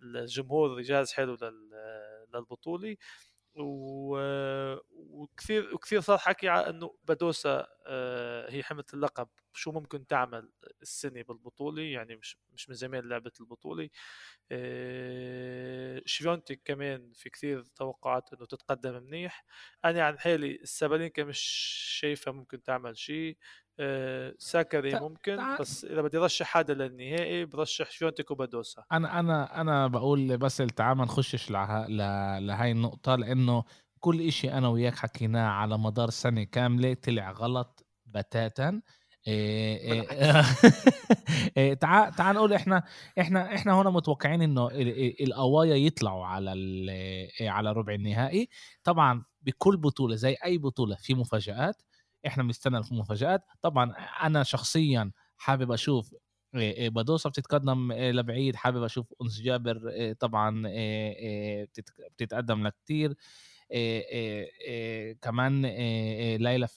الجمهور يجهز حلو للبطولة. وكثير وكثير صار حكي على إنه بدوسا آه، هي حملت اللقب. شو ممكن تعمل السنة بالبطولة؟ يعني مش مش من زمان لعبت البطولة. آه، شفيونتك كمان في كثير توقعات إنه تتقدم منيح. أنا عن حالي السابالينكا مش شايفة ممكن تعمل شيء. آه، ساكري ممكن بس إذا بدي رشح حدا للنهائي برشح شفيونتك وبادوسا أنا أنا أنا بقول بس تعال ما نخشش لهاي النقطة لأنه كل إشي أنا وياك حكيناه على مدار سنة كاملة طلع غلط بتاتا. إيه إيه إيه تعال تعال نقول إحنا إحنا إحنا هنا متوقعين إنه القوايا يطلعوا على على ربع النهائي. طبعا بكل بطولة زي أي بطولة في مفاجآت. إحنا بنستنى المفاجات طبعا أنا شخصيا حابب أشوف بادوسا بتتقدم لبعيد حابب أشوف أنس جابر طبعا بتتقدم لكتير كمان ليلى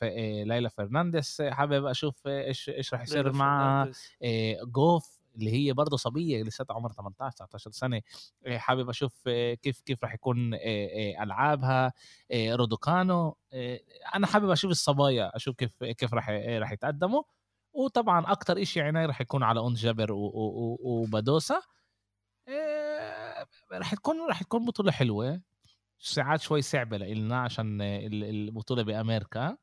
ليلى فرنانديز حابب أشوف إيش إيش راح يصير مع جوف اللي هي برضه صبية لسه عمرها 18 19 سنة حابب أشوف كيف كيف راح يكون ألعابها رودوكانو أنا حابب أشوف الصبايا أشوف كيف كيف راح راح يتقدموا. وطبعا أكثر شيء عناي راح يكون على أون جابر وبادوسا. راح تكون راح تكون بطولة حلوة. ساعات شوي صعبة لنا عشان البطولة بأمريكا.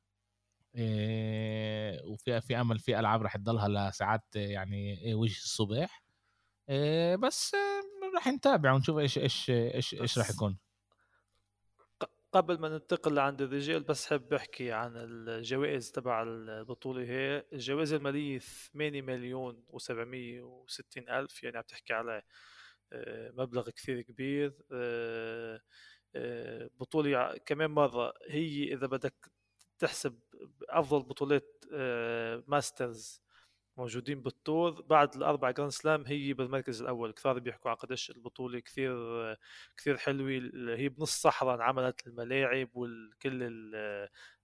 وفي في أمل في ألعاب رح تضلها لساعات يعني وجه الصبح إيه بس رح نتابع ونشوف إيش إيش إيش إيش رح يكون. قبل ما ننتقل لعند الرجال بس حب أحكي عن الجوائز تبع البطولة. هي الجوائز المالية 8 مليون و760 ألف يعني عم تحكي على آه، مبلغ كثير كبير. آه، آه، بطولة كمان مرة هي إذا بدك تحسب أفضل بطولات ماسترز آه، موجودين بال tour بعد الأربع grand slam هي بالمركز الأول. كثار بيحكوا عن قديش البطولة كثير كثير حلوة. هي بنص صحراء انعملت الملاعب وكل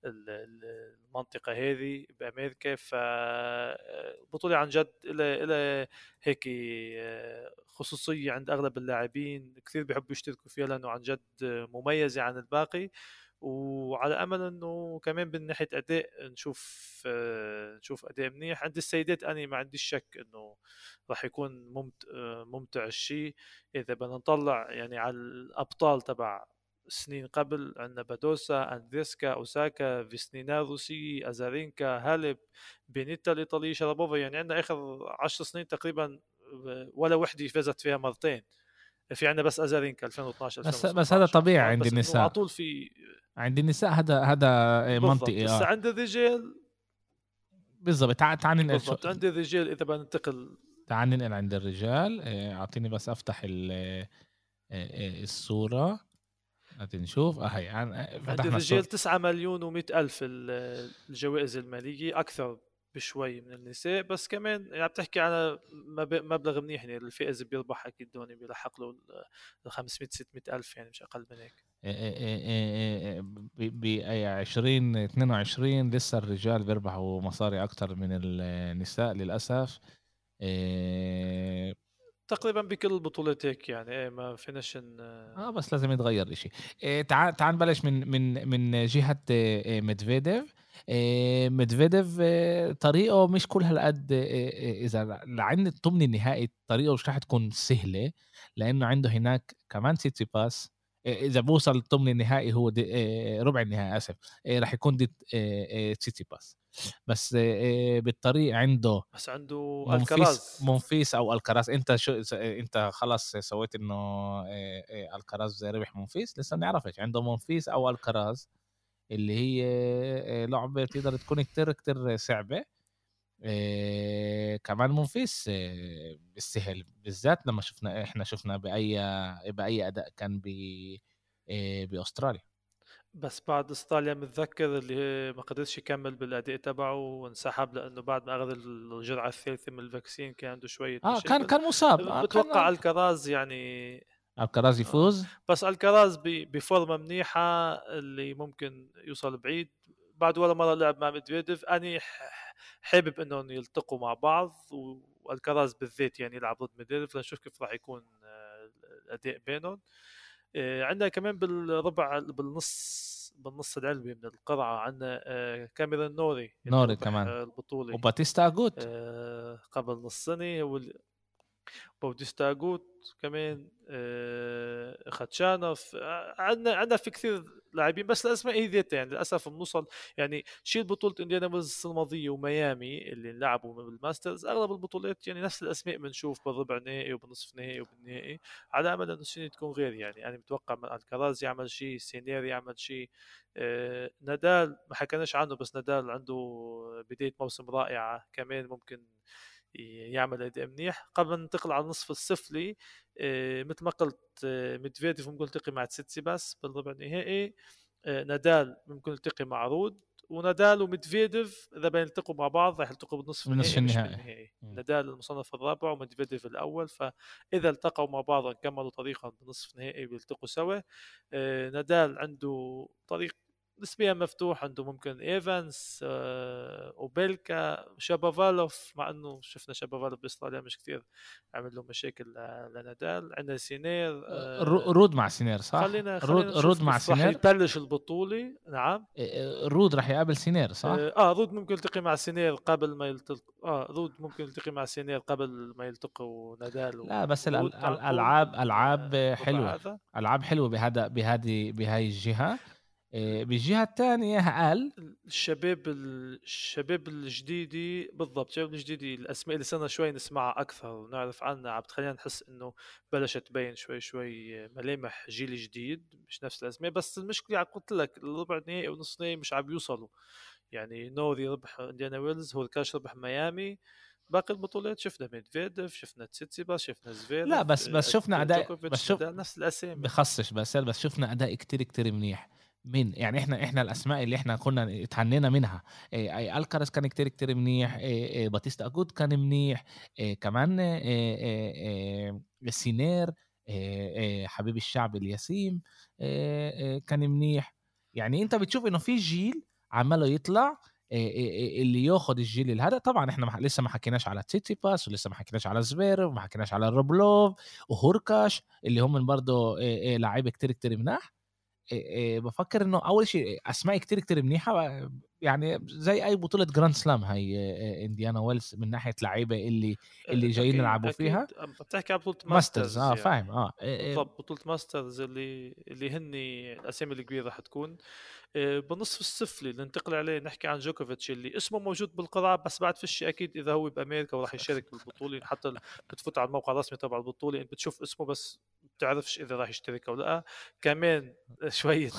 المنطقة هذه بأمريكا. فبطوله عن جد إلى هيك خصوصية عند أغلب اللاعبين. كثير بيحبوا يشتركوا فيها لأنه عن جد مميزة عن الباقي. وعلى أمل إنه كمان من ناحية أداء نشوف نشوف أداء منيح. عند السيدات أنا ما عنديش شك إنه راح يكون ممتع ممتع الشيء. إذا بدنا نطلع يعني على الأبطال تبع سنين قبل عندنا بادوسا اندريسكا أوساكا فيسنينا روسي أزارينكا هالب بينيتا الايطالي شرابوفا. يعني عندنا آخر عشر سنين تقريبا ولا وحدة فازت فيها مرتين. في عندنا بس أزارينكا 2012 بس بس هذا طبيعي عند النساء. على طول في عند النساء هذا هذا منطقي بس آه. عند الرجال بالضبط. تعال تعال ننقل بالضبط. عند الرجال إذا بدنا ننتقل تعال ننقل عند الرجال. آه، أعطيني بس أفتح ال آه، الصورة. نشوف. اهي فتحنا الرجال 9 مليون و100 ألف الجوائز المالية أكثر بشوي من النساء. بس كمان يعني بتحكي على مبلغ منيح يعني الفائز بيربح أكيد هون بيلحق له ال 500 600 ألف يعني مش أقل من هيك. ب 2022 لسه الرجال بيربحوا مصاري أكثر من النساء للأسف. تقريبا بكل البطولات هيك يعني إيه ما فيناش. آه بس لازم يتغير شيء إيه تعال تعال نبلش من من من جهة إيه ميدفيديف. إيه ميدفيديف إيه طريقه مش كل هالقد إيه إذا لعند الثمن النهائي طريقه مش راح تكون سهلة لأنه عنده هناك كمان تسيتسيباس. إذا بوصل الثمن النهائي هو دي ربع النهائي آسف راح يكون دي تسيتسيباس. بس بالطريق عنده بس عنده ألكراز. منفيس أو ألكراز. أنت شو أنت خلص سويت إنه ألكراز ربح منفيس لسه ما نعرفش عنده منفيس أو ألكراز اللي هي لعبة تقدر تكون كتير كتير صعبة. إيه كمان منفيس إيه بالسهل بالذات لما شفنا إحنا شفنا بأي بأي أداء كان ب إيه بأستراليا. بس بعد إستراليا متذكر اللي ما قدرش يكمل بالأداء تبعه وانسحب لأنه بعد ما أخذ الجرعة الثالثة من ال vaccine كان عنده شوية آه كان كان مصاب بتوقع كان... الكراز يعني الكراز يفوز؟ آه. بس الكراز بفورمة منيحة اللي ممكن يوصل بعيد. بعد ولا مرة لعب مع ميدفيديف أني حابب إنهم يلتقوا مع بعض والكراز بالذات يعني يلعب ضد ميدفيديف لنشوف كيف راح يكون آه، الأداء بينهم. آه، عندنا كمان بالربع بالنص بالنص العلوي من القرعة عندنا آه، كاميرون نوري نوري كمان. البطولة. وباتيستا اجوت قبل نص سنة هو باتيستا اجوت كمان آه خاتشانوف عندنا عندنا في كثير لاعبين بس الأسماء هي ذاتها يعني للأسف بنوصل يعني شيل بطولة انديانا ويلز السنة الماضية وميامي اللي لعبوا بالماسترز أغلب البطولات يعني نفس الأسماء بنشوف بالربع النهائي وبالنصف النهائي وبالنهائي على أمل إنه السنة تكون غير يعني أنا يعني متوقع الكراز يعمل شيء سينير يعمل شيء آه نادال ما حكيناش عنه بس نادال عنده بداية موسم رائعة كمان ممكن يعمل اداء منيح. قبل ما ننتقل على النصف السفلي آه، مثل ما قلت آه، ميدفيديف ممكن يلتقي مع تسيتسيباس بالربع النهائي آه، نادال ممكن يلتقي مع رود. ونادال وميدفيديف إذا بيلتقوا مع بعض راح يلتقوا بالنصف النهائي النهائي, النهائي. نادال المصنف الرابع وميدفيديف الأول. فإذا التقوا مع بعض كملوا طريقهم بالنصف النهائي بيلتقوا سوا. نادال عنده طريق نسبيا مفتوح عنده ممكن ايفانس آه، اوبيلكا شابافالوف مع إنه شفنا شابافالوف بإستراليا مش كثير عمل له مشاكل لنادال. عندنا سينير آه، رود مع سينير صح؟ خلينا, خلينا رود, رود مع سينير. رح يبلش البطولة. نعم. رود راح يقابل سينير صح؟ آه رود ممكن يلتقي مع سينير قبل ما يلتقي آه رود ممكن يلتقي مع سينير قبل ما يلتقوا نادال لا بس الالعاب ألعاب حلوة. ألعاب حلوة بهذا بهذه بهاي الجهة. آه، بالجهة الثانية قال الشباب الشباب الجديدي بالضبط الشباب الجديدي الأسماء اللي صرنا شوي نسمعها أكثر ونعرف عنها عم تخلينا نحس إنه بلشت تبين شوي شوي ملامح جيل جديد مش نفس الأسماء بس المشكلة قلت لك الربع النهائي ونص نهائي مش عم يوصلوا. يعني نوري ربح إنديانا ويلز هو كاش ربح ميامي باقي البطولات شفنا ميدفيديف شفنا تسيتسيباس شفنا زفير لا بس بس شفنا اداء بس شوف نفس الأسامي. بخصش بس بس شفنا أداء كتير كتير منيح. من يعني إحنا إحنا الأسماء اللي إحنا كنا اتهنينا منها. إيه ألكراز كان كتير كتير منيح. إيه إيه باتيستا أجوت كان منيح. كمان سينير. حبيب الشعب الياسيم كان منيح. يعني أنت بتشوف إنه في جيل عماله يطلع اللي ياخذ الجيل هذا طبعا إحنا لسه ما حكيناش على تسيتسيباس ولسه ما حكيناش على زفير وما حكيناش على روبلوف وهوركاش اللي هم برضه لعيبة كتير كتير مناح. بفكر إنه أول شيء أسماء كتير كتير منيحة يعني زي أي بطولة Grand Slam هي انديانا ويلز من ناحية لعيبة اللي اللي جايين يلعبوا فيها. بتحكي عن بطولة Masters آه يعني. فاهم آه بالضبط بطولة Masters اللي اللي هن الأسامي الكبيرة رح تكون. بالنصف السفلي اللي ننتقل عليه نحكي عن جوكوفيتش اللي اسمه موجود بالقرعه بس بعد فيش أكيد إذا هو بأمريكا وراح يشارك بالبطولة حتى بتفوت على الموقع الرسمي تبع البطولة انت بتشوف اسمه بس بتعرفش إذا راح يشترك أو لأ. كمان شوية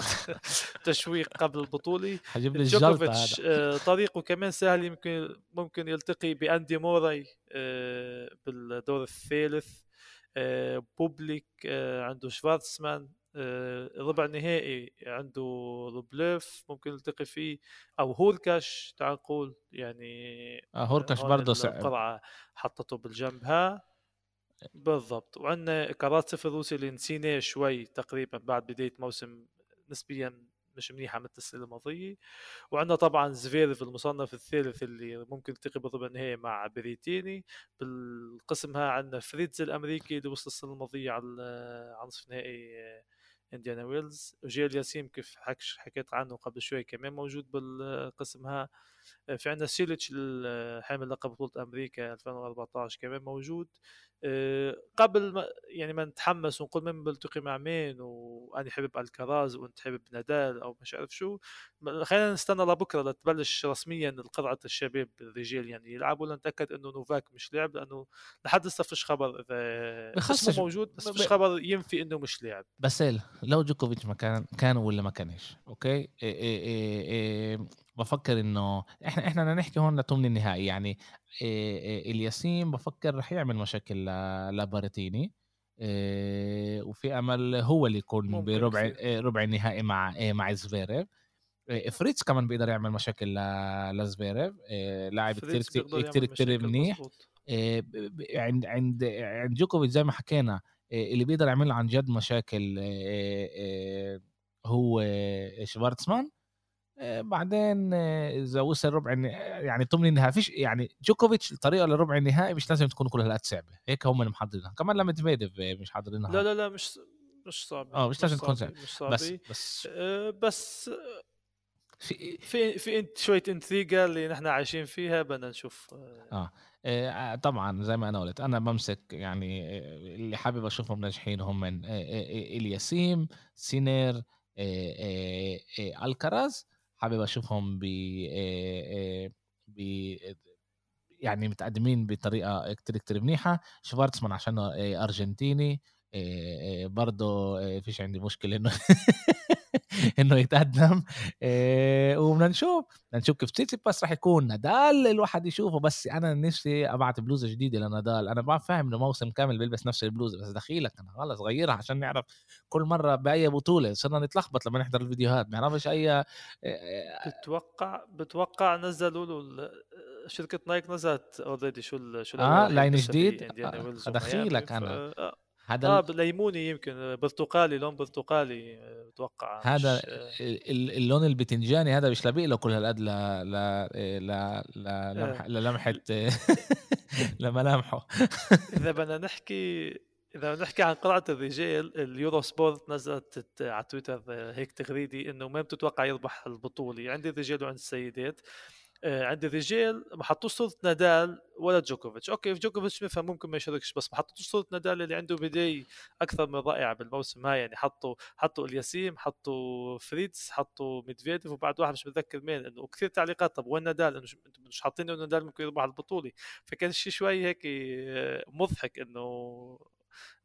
تشويق قبل البطولة. جوكوفيتش آه، طريقه كمان سهل يمكن ممكن يلتقي بأندي موراي آه، بالدور الثالث. آه، بوبليك آه، عنده شفارتسمان آه، ربع نهائي عنده روبليف ممكن يلتقي فيه أو هوركاش تعال نقول يعني آه هوركاش برضه صعب القرعة حطته بالجنب ها؟ بالضبط. وعندنا كراتسف الروسي اللي نسيناه شوي تقريبا بعد بداية موسم نسبيا مش منيحة مثل السنة الماضيه وعندنا طبعا زفيريف المصنف الثالث اللي ممكن يلتقي بالربع النهائي مع بيريتيني. بالقسم ها عندنا فريتز الأمريكي اللي وصل السنة الماضية على على نصف نهائي انديانا ويلز وإلياسيم كيف حكيت عنه قبل شوي كمان موجود بالقسم ها في عندنا سيليتش حامل لقب بطولة أمريكا 2014 كمان موجود. آه، قبل ما يعني ما نتحمس ونقول من بلتقي مع مين وأني حبيب ألكراز وأنت حبيب نادال أو مش عارف شو خلينا نستنى لبكرة لتبلش رسميا القرعة الشباب الرجال يعني يلعبوا. لنتاكد إنه نوفاك مش لعب لأنه لحد هسه فيش خبر إذا اسمه موجود بس فيش خبر ينفي إنه مش لعب. بس لو جوكوفيتش ما كان كان ولا ما كانش أوكي؟ إيه إيه إيه إيه بفكر إنه إحنا إحنا بدنا نحكي هون لثمن النهائي يعني إيه الياسيم بفكر رح يعمل مشاكل لبيريتيني إيه وفي أمل هو اللي يكون بربع ربع النهائي مع مع زفيريف. فريتز كمان بيقدر يعمل مشاكل لزفيريف. لاعب كثير كثير كثير منيح. عند عند عند جوكوفيتش زي ما حكينا اللي بيقدر يعمل عن جد مشاكل هو شفارتسمان بعدين اذا وصل ربع يعني ثمن النهائي فيش يعني جوكوفيتش الطريقة لربع النهائي مش لازم تكون كل هالقد صعبة. هيك هم محضرينها كمان لما ميدفيديف مش حاضرينها. لا لا لا مش مش صعب آه مش لازم تكون صعبة مش صعبة. بس بس أه بس في في في انت شوية אינטריגה اللي نحن عايشين فيها بدنا نشوف آه, آه طبعا زي ما أنا قلت أنا بمسك يعني اللي حابب أشوفهم ناجحين هم من إلياسيم سينير ألكراز. حابب أشوفهم ب ب يعني متقدمين بطريقة كتير كتير منيحة. شفارتسمان عشان أرجنتيني. برضه فيش عندي مشكلة إنه إنه يتقدم. وبدنا نشوف بدنا نشوف كيف تسيتسيباس راح يكون نادال الواحد يشوفه. بس أنا نفسي أبعت بلوزة جديدة لنادال. أنا ما فاهم إنه موسم كامل بيلبس نفس البلوزة بس دخيلك أنا خلص غيرها عشان نعرف كل مرة بأي بطولة صرنا نتلخبط لما نحضر الفيديوهات. ما نعرفش اي بتوقع بتوقع نزلوا له شركة Nike نزلت already شو شو آه line جديد. آه دخيلك أنا. هذا آه ليموني يمكن برتقالي لون برتقالي أتوقع. هذا اللون البتنجاني هذا مش لابق له كل هالقد ل ل ل للمحه لملامحه إذا بدنا نحكي إذا نحكي عن قرعة الرجال ال Eurosport نزلت على تويتر هيك تغريدي إنه مين بتتوقع يربح البطولة. عند الرجال وعند السيدات. آه، عند الرجال ما حطوش صورة نادال ولا جوكوفيتش. أوكي في جوكوفيتش مثلا ممكن ما يشاركش بس ما حطوش صورة نادال اللي عنده بداية أكثر من رائعة بالموسم هاي. يعني حطوا حطوا الياسيم حطوا فريتز حطوا ميدفيديف وبعد واحد مش متذكر مين. إنه كثير تعليقات طب وين نادال؟ إنه مش حاطين إنه نادال ممكن يربح البطولة. فكان شيء شوي هيك آه، مضحك إنه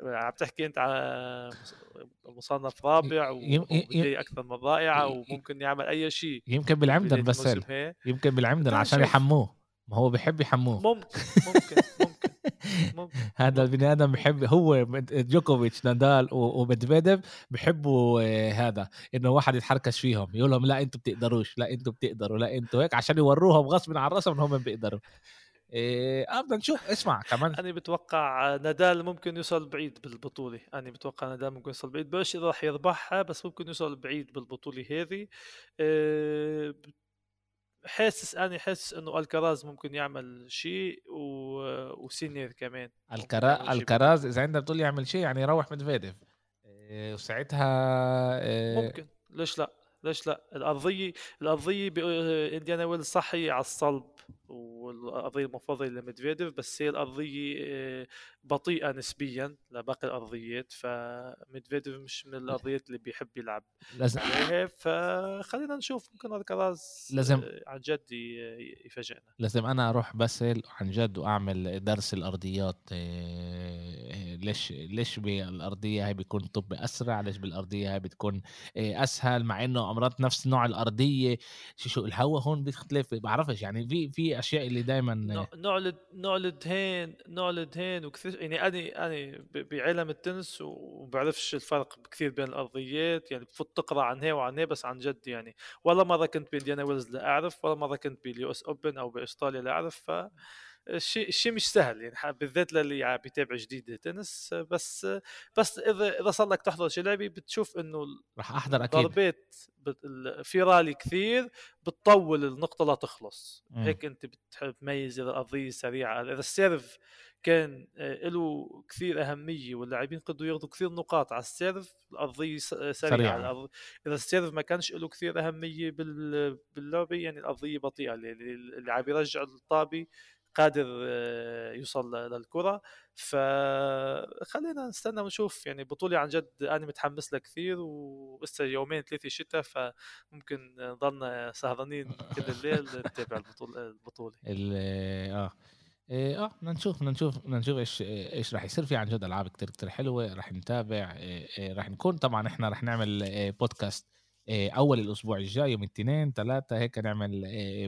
عم تحكي أنت على مصنف رابع وبداية أكثر من رائعة وممكن يعمل أي شيء. يمكن بالعمدن بس يمكن بالعمدن عشان يحموه. ما هو بحب يحموه. ممكن ممكن ممكن هذا البني آدم بحب هو جوكوفيتش نادال ومدفيديف بحبوا آه، هذا إنه واحد يتحركش فيهم. يقول لهم لا أنتم بتقدروش لا أنتم بتقدروا لا أنتم هيك عشان يوروهم غصب عن رأسهم انهم بيقدروا. إيه بدنا نشوف. اسمع كمان. أنا بتوقع نادال ممكن يوصل بعيد بالبطولة. أنا بتوقع نادال ممكن يوصل بعيد. بس إذا راح يربحها بس ممكن يوصل بعيد بالبطولة هذه. إيه حاسس أنا حاسس إنه ألكراز ممكن يعمل شيء و... وسينير كمان ألكرا... ألكراز إذا عندك بتقول يعمل شيء يعني يروح ميدفيديف إيه وساعتها إيه ممكن. ليش لا؟ ليش لا؟ الارضيه الارضيه بانديانا ويلز صح هي على الصلب والارضيه المفضلة لميدفيديف بس هي الارضيه آه، بطيئة نسبيا لباقي الارضيات فميدفيديف مش من الارضيات اللي بيحب يلعب لازم. عليها فخلينا نشوف ممكن الكراز لازم. آه، عن جد يفاجئنا. لازم أنا أروح بس عن جد وأعمل درس الأرضيات آه، ليش ليش بالأرضية هاي بيكون طب أسرع ليش بالأرضية هاي بتكون آه، أسهل مع إنه امراض نفس نوع الأرضية شو شو الهواء هون بيختلف بعرفش يعني في في أشياء اللي دائما نوع نوع الدهين نوع الدهين وكثير يعني أنا أنا بعلم التنس وبعرفش الفرق كثير بين الأرضيات يعني بفوت تقرأ عن هي وعن هي بس عن جد يعني. ولا مرة كنت بإنديان ويلز لا أعرف ولا مرة كنت بال US Open أو بأستراليا لا أعرف ف الشيء الشيء مش سهل يعني بالذات للي بيتابع جديد تنس بس بس إذا إذا صار لك تحضر شي لعبه بتشوف إنه راح أحضر أكيد. ضربات في رالي كثير بتطول النقطة لا تخلص. م. هيك أنت بتحب تميز إذا الارضيه سريعة. إذا ال serve كان آه، له كثير أهمية واللاعبين قدروا ياخذوا كثير نقاط على ال serve الارضيه سريعة, سريعة. الأرض... إذا السيرف ما كانش له كثير أهمية باللعبة يعني الارضيه بطيئة. اللي عم يرجع الطابه قادر آه، يوصل للكرة. فخلينا نستنى ونشوف. يعني بطوله عن جد أنا متحمس لها كثير ولسه يومين ثلاثة شتاء فممكن نضلنا سهرانين كل الليل نتابع البطولة البطولة. آه آه بدنا نشوف بدنا نشوف بدنا نشوف إيش إيش راح يصير. في عن جد ألعاب كثير كثير حلوة راح نتابع إيه راح نكون. طبعا إحنا راح نعمل بودكاست أول الأسبوع الجاي يوم الاثنين ثلاثة هيك نعمل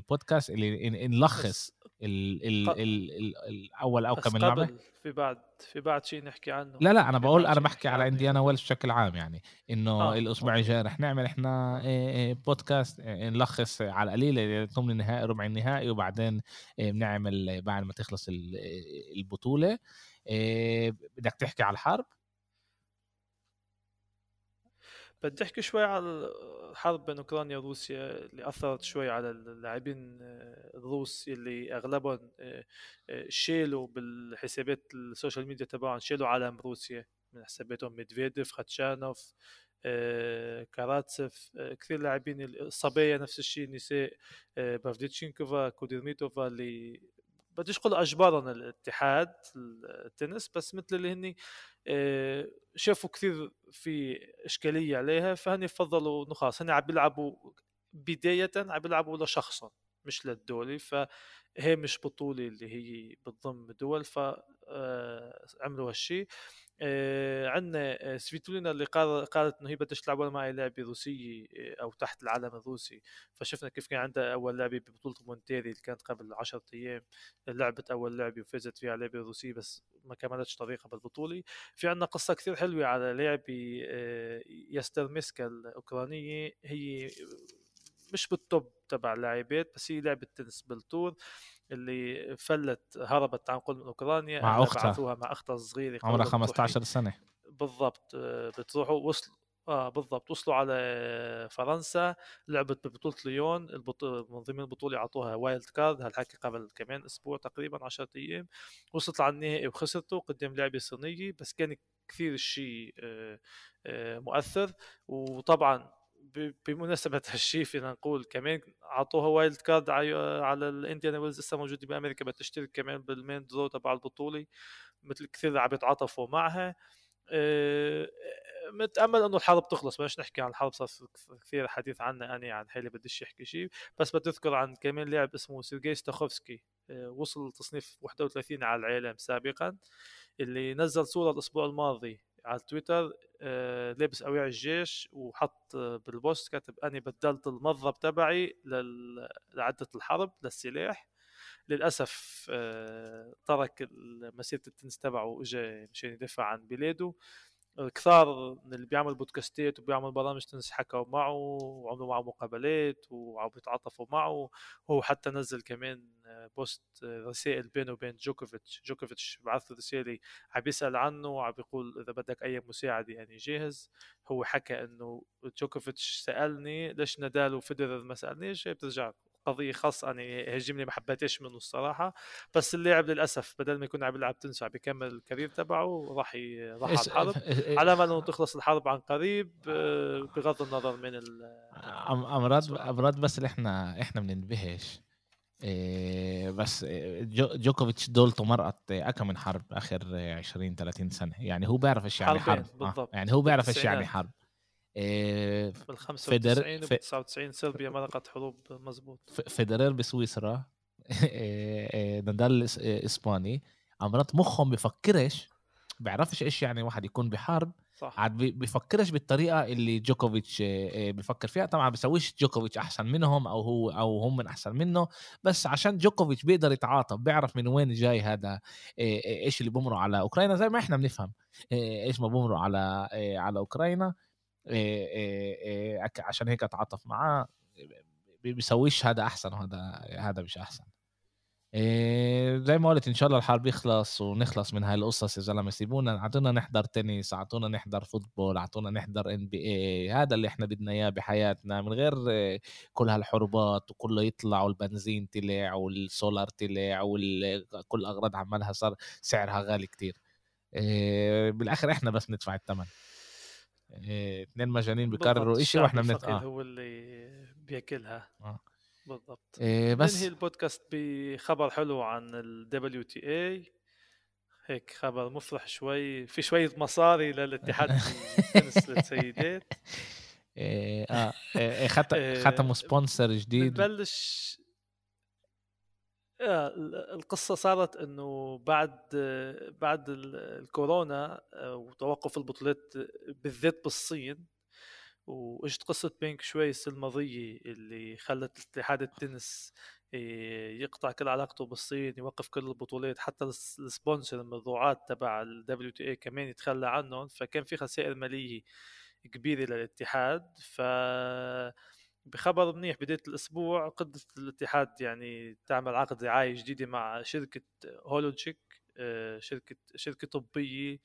بودكاست اللي نلخص ال ال ال ال الأول أو كم لعبة. في بعد في بعد شيء نحكي عنه. لا لا أنا بقول أنا بحكي على إنديانا ويلز بشكل عام يعني إنه آه. الأسبوع الجاي رح نعمل إحنا بودكاست نلخص على القليله ثمن النهائي ربع النهائي وبعدين بنعمل بعد ما تخلص البطولة. بدك تحكي على الحرب؟ بدي أحكي شوي على الحرب بين أوكرانيا وروسيا اللي أثرت شوي على اللاعبين الروس اللي أغلبهم آه، آه، شيلوا بالحسابات ال social media تبعهم شيلوا علم روسيا من حساباتهم ميدفيديف خاتشانوف آه، كاراتسف كثير لاعبين الصبايا نفس الشيء النساء بافليوتشينكوفا كوديرميتوفا اللي بديش أقول اجبارهم الاتحاد التنس بس مثل اللي هني آه، شافوا كثير في إشكالية عليها فهني فضلوا إنه خلاص هني عم بيلعبوا بداية عم بيلعبوا لشخصا مش للدولة فهي مش بطولة اللي هي بتضم دول فعملوا آه، هالشيء عندنا آه، سفيتولينا اللي قالت إنه هي بدها تلعب اول معي لعبة روسية آه، أو تحت العلم الروسي. فشفنا كيف كان عندها أول لعبة ببطولة مونتيري اللي كانت قبل 10 أيام. لعبت أول لعبة وفازت فيها لعبة روسية بس ما كملتش طريقها بالبطولة. في عندنا قصة كثير حلوة على لاعبه ياستريمسكا الأوكرانية. هي مش بال top تبع اللاعبات بس هي لعبة تنس بالتور اللي فلت هربت عن قلب أوكرانيا مع أختها. مع أختها الصغيرة عمرها 15 سنة. بالضبط آه، بتروحوا وصلوا آه بالضبط وصلوا على فرنسا لعبت ببطولة ليون البطولة من ضمن البطولة أعطوها wild card هالحكي قبل كمان أسبوع تقريبا 10 أيام. وصلت على النهائي وخسرته قدام لعبه صينية بس كان كثير الشيء آه، آه، مؤثر. وطبعا بمناسبة هالشيء فينا نقول كمان أعطوها wild card على الانديان ويلز لسه موجودة بأمريكا بتشترك كمان بال main draw تبع البطولة مثل كثير عم يتعاطفوا معها. أه متأمل إنه الحرب تخلص بلاش نحكي عن الحرب صار كثير حديث عنها أنا عن حالي بديش احكي شيء بس بدي أذكر عن كمان لاعب اسمه سيرجي ستاخوفسكي أه وصل تصنيف 31 على العالم سابقا اللي نزل صورة الأسبوع الماضي. على تويتر آه لابس اوعي الجيش وحط بالبوست كاتب أني بدلت المضرب تبعي لعدة الحرب للسلاح. للأسف آه ترك مسيرة التنس تبعه واجى مشان يدافع عن بلاده. كثار من اللي بيعمل بودكاستات وبيعمل برامج تنس حكوا معه وعملوا معه مقابلات وعم بيتعاطفوا معه. هو حتى نزل كمان post رسائل بينه وبين جوكوفيتش. جوكوفيتش بعث رسالة عم بيسأل عنه وعم بيقول إذا بدك أي مساعدة يعني جاهز. هو حكى إنه جوكوفيتش سألني ليش نادال وفيدرر ما سألنيش؟ هي بترجع قضية خاصة يعني هالجمله ما حبيتهاش منه الصراحة. بس اللاعب للأسف بدل ما يكون عم يلعب تنس عم بيكمل ال career تبعه راح. راح على الحرب. على امل إنه تخلص الحرب عن قريب بغض النظر من ال أمراض أمراض بس اللي إحنا إحنا بننبهش. إيه بس جو جوكوفيتش دولته مرقت اكم من حرب آخر 20 30 سنة. يعني هو بيعرف إيش يعني حرب. آه،. يعني هو بيعرف إيش يعني حرب. بال 95 و 99 صربيا مرقت حروب مزبوط فيدرر بسويسرا نادال إسباني عمرات مخهم بفكرش بيعرفش إيش يعني واحد يكون بحرب صح. عاد بيفكرش بالطريقة اللي جوكوفيتش آه، آه، بيفكر فيها. طبعا بيسويش جوكوفيتش أحسن منهم أو هو أو هم من أحسن منه بس عشان جوكوفيتش بيقدر يتعاطف بيعرف من وين جاي هذا آه، آه، إيش اللي بمروا على اوكرانيا زي ما إحنا بنفهم آه، إيش ما بمروا على آه، على اوكرانيا آه، آه، آه، عشان هيك أتعاطف معاه. بي- بيسويش هذا أحسن وهذا هذا مش أحسن. زي ما قلت إن شاء الله الحرب يخلص ونخلص من هاي القصص يا زلمة. سيبونا اعطونا نحضر تنس اعطونا نحضر football اعطونا نحضر NBA هذا اللي إحنا بدنا إياه بحياتنا من غير كل هالحروبات وكله يطلع والبنزين طلع والسولار طلع وكل الاغراض عمالها صار سعرها غالي كتير. بالآخر إحنا بس ندفع الثمن اثنين مجانين بيقرروا الشعب وإحنا بنت... آه. هو اللي بياكلها. آه. بالضبط. إيه بس ننهي البودكاست بخبر حلو عن ال WTA هيك خبر مفرح شوي في شوية مصاري للاتحاد التنس للسيدات. إيه آه. إيه ختم إيه، ختموا sponsor جديد. بنبلش القصة صارت إنه بعد بعد ال- الكورونا آه، وتوقف البطولات بالذات بالصين وإجت قصة بينغ شواي السنة الماضية اللي خلت اتحاد التنس إيه، يقطع كل علاقته بالصين يوقف كل البطولات حتى الس- ال sponsor الموضوعات تبع ال WTA كمان يتخلى عنهم فكان في خسائر مالية كبيرة للاتحاد ف بخبر منيح بداية الأسبوع قدرت الاتحاد يعني تعمل عقد رعاية جديدة مع شركة هولوجيك آه، شركة شركة طبية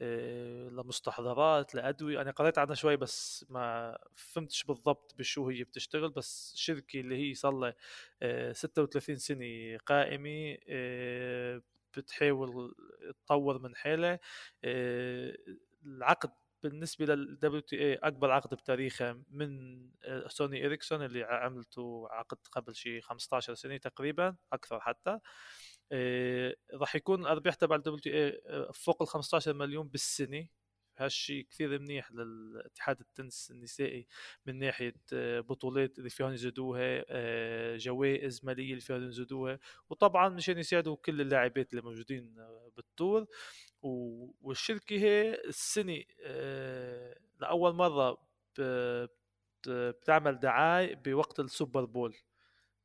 آه، لمستحضرات لأدوية. أنا قريت عنها شوي بس ما فهمتش بالضبط بشو هي بتشتغل. بس شركة اللي هي صار لها آه، 36 سنة قائمة آه، بتحاول تطور من حالها آه، العقد بالنسبة لل WTA أكبر عقد بتاريخها من آه، سوني إريكسون اللي عملته عقد قبل شي 15 سنة تقريبا أكثر حتى. آه، راح يكون الأرباح تبع ال WTA آه، فوق ال 15 مليون بالسنة. هالشيء كثير منيح للاتحاد التنس النسائي من ناحية آه، بطولات اللي فيهم يزيدوها جوائز مالية اللي فيهم يزيدوها. وطبعا مشان يساعدوا كل اللاعبات اللي موجودين آه، بال tour و- والشركة هي السنة آه، لأول مرة ب- بت- بتعمل دعاية بوقت ال Super Bowl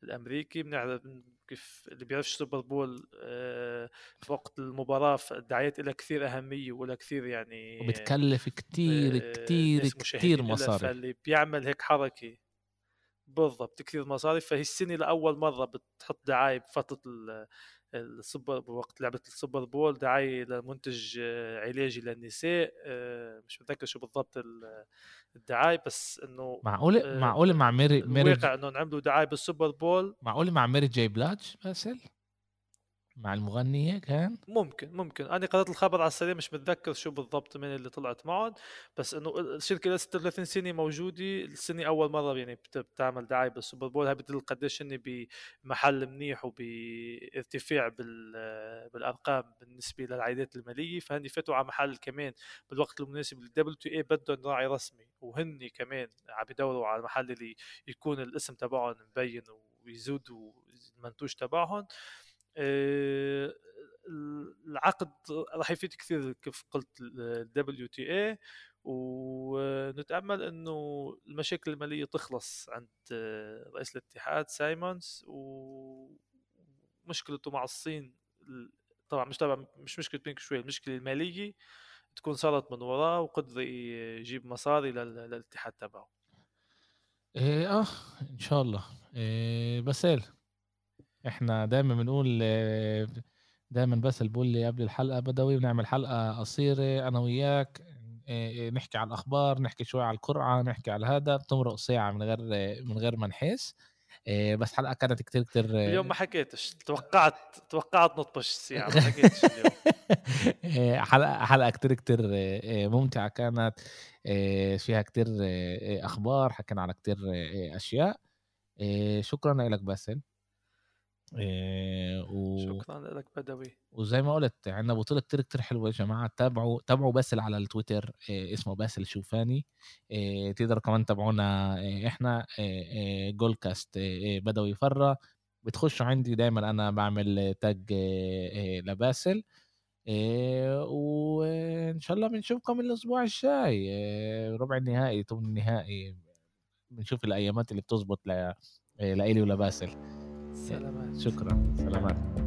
الأمريكي بنعرف كيف اللي بيعرفش Super Bowl آه، في وقت المباراة الدعايات لها كثير أهمية ولها كثير يعني وبتكلف كتير مشاهدين إلها، مصاري. فاللي بيعمل هيك حركة بالضبط كثير مصاري فهي السنة لأول مرة بتحط دعاية بفترة السوبر بوقت لعبة ال Super Bowl دعاية لمنتج آه، علاجي للنساء آه، مش متذكر شو بالضبط ال- الدعاية بس إنه معقولة آه، معقولة مع ميري ميري الواقع إنه عملوا دعاية بالسوبر بول. معقولة مع ميري جاي بلاج باسل مع المغنية كان ممكن ممكن. أنا قرأت الخبر على السريع مش متذكر شو بالضبط من اللي طلعت معهم بس إنه الشركة لها 36 سنة موجودة السنة أول مرة يعني بت- بتعمل دعاية بالسوبر بول. هاي بتدل قديش هن بمحل منيح وبارتفاع بال- بالأرقام بالنسبة للعائدات المالية. فهن فاتوا على محل كمان بالوقت المناسب ال WTA بدهم راعي رسمي. وهن كمان عم يدوروا على المحل اللي يكون الاسم تبعهم مبين ويزودوا المنتوج تبعهم. العقد راح يفيد كثير كيف قلت ال WTA ونتأمل إنه المشاكل المالية تخلص عند آه، رئيس الاتحاد سايمونز ومشكلته مع الصين ال- طبعا مش طبعا مش مشكلة بينك شوي المشكلة المالية تكون صارت من وراه وقدر يجيب مصاري لل- للاتحاد تبعه. إيه آه إن شاء الله. إيه باسل إحنا دايما بنقول دايما باسل بقول لي قبل الحلقة بدوي بنعمل حلقة قصيرة أنا وياك إيه، إيه، نحكي على الأخبار نحكي شوي على القرعة نحكي على هذا بتمرق ساعة من غير من غير ما نحس. إيه، بس حلقة كانت كتير كتير اليوم ما حكيتش توقعت توقعت نطبش الساعة ما حكيتش اليوم. حلقة حلقة كتير كتير ممتعة كانت. فيها كتير أخبار حكينا على كتير أشياء. إيه، شكرا لك باسل. إيه، و... شكرا لك بدوي. وزي ما قلت عندنا بطولة كتير كتير حلوة يا جماعة. تابعوا تابعوا باسل على التويتر إيه اسمه باسل شوفاني. إيه تقدروا كمان تابعونا إيه إحنا إيه إيه جول كاست إيه إيه بدوي فرة بتخشوا عندي دايما أنا بعمل تاج إيه إيه لباسل. آآ وإن شاء الله بنشوفكم الأسبوع الجاي. ربع النهائي، ثمن النهائي، بنشوف الأيامات اللي بتزبط ل لإلي ولباسل. سلامات. شكرًا، سلامات.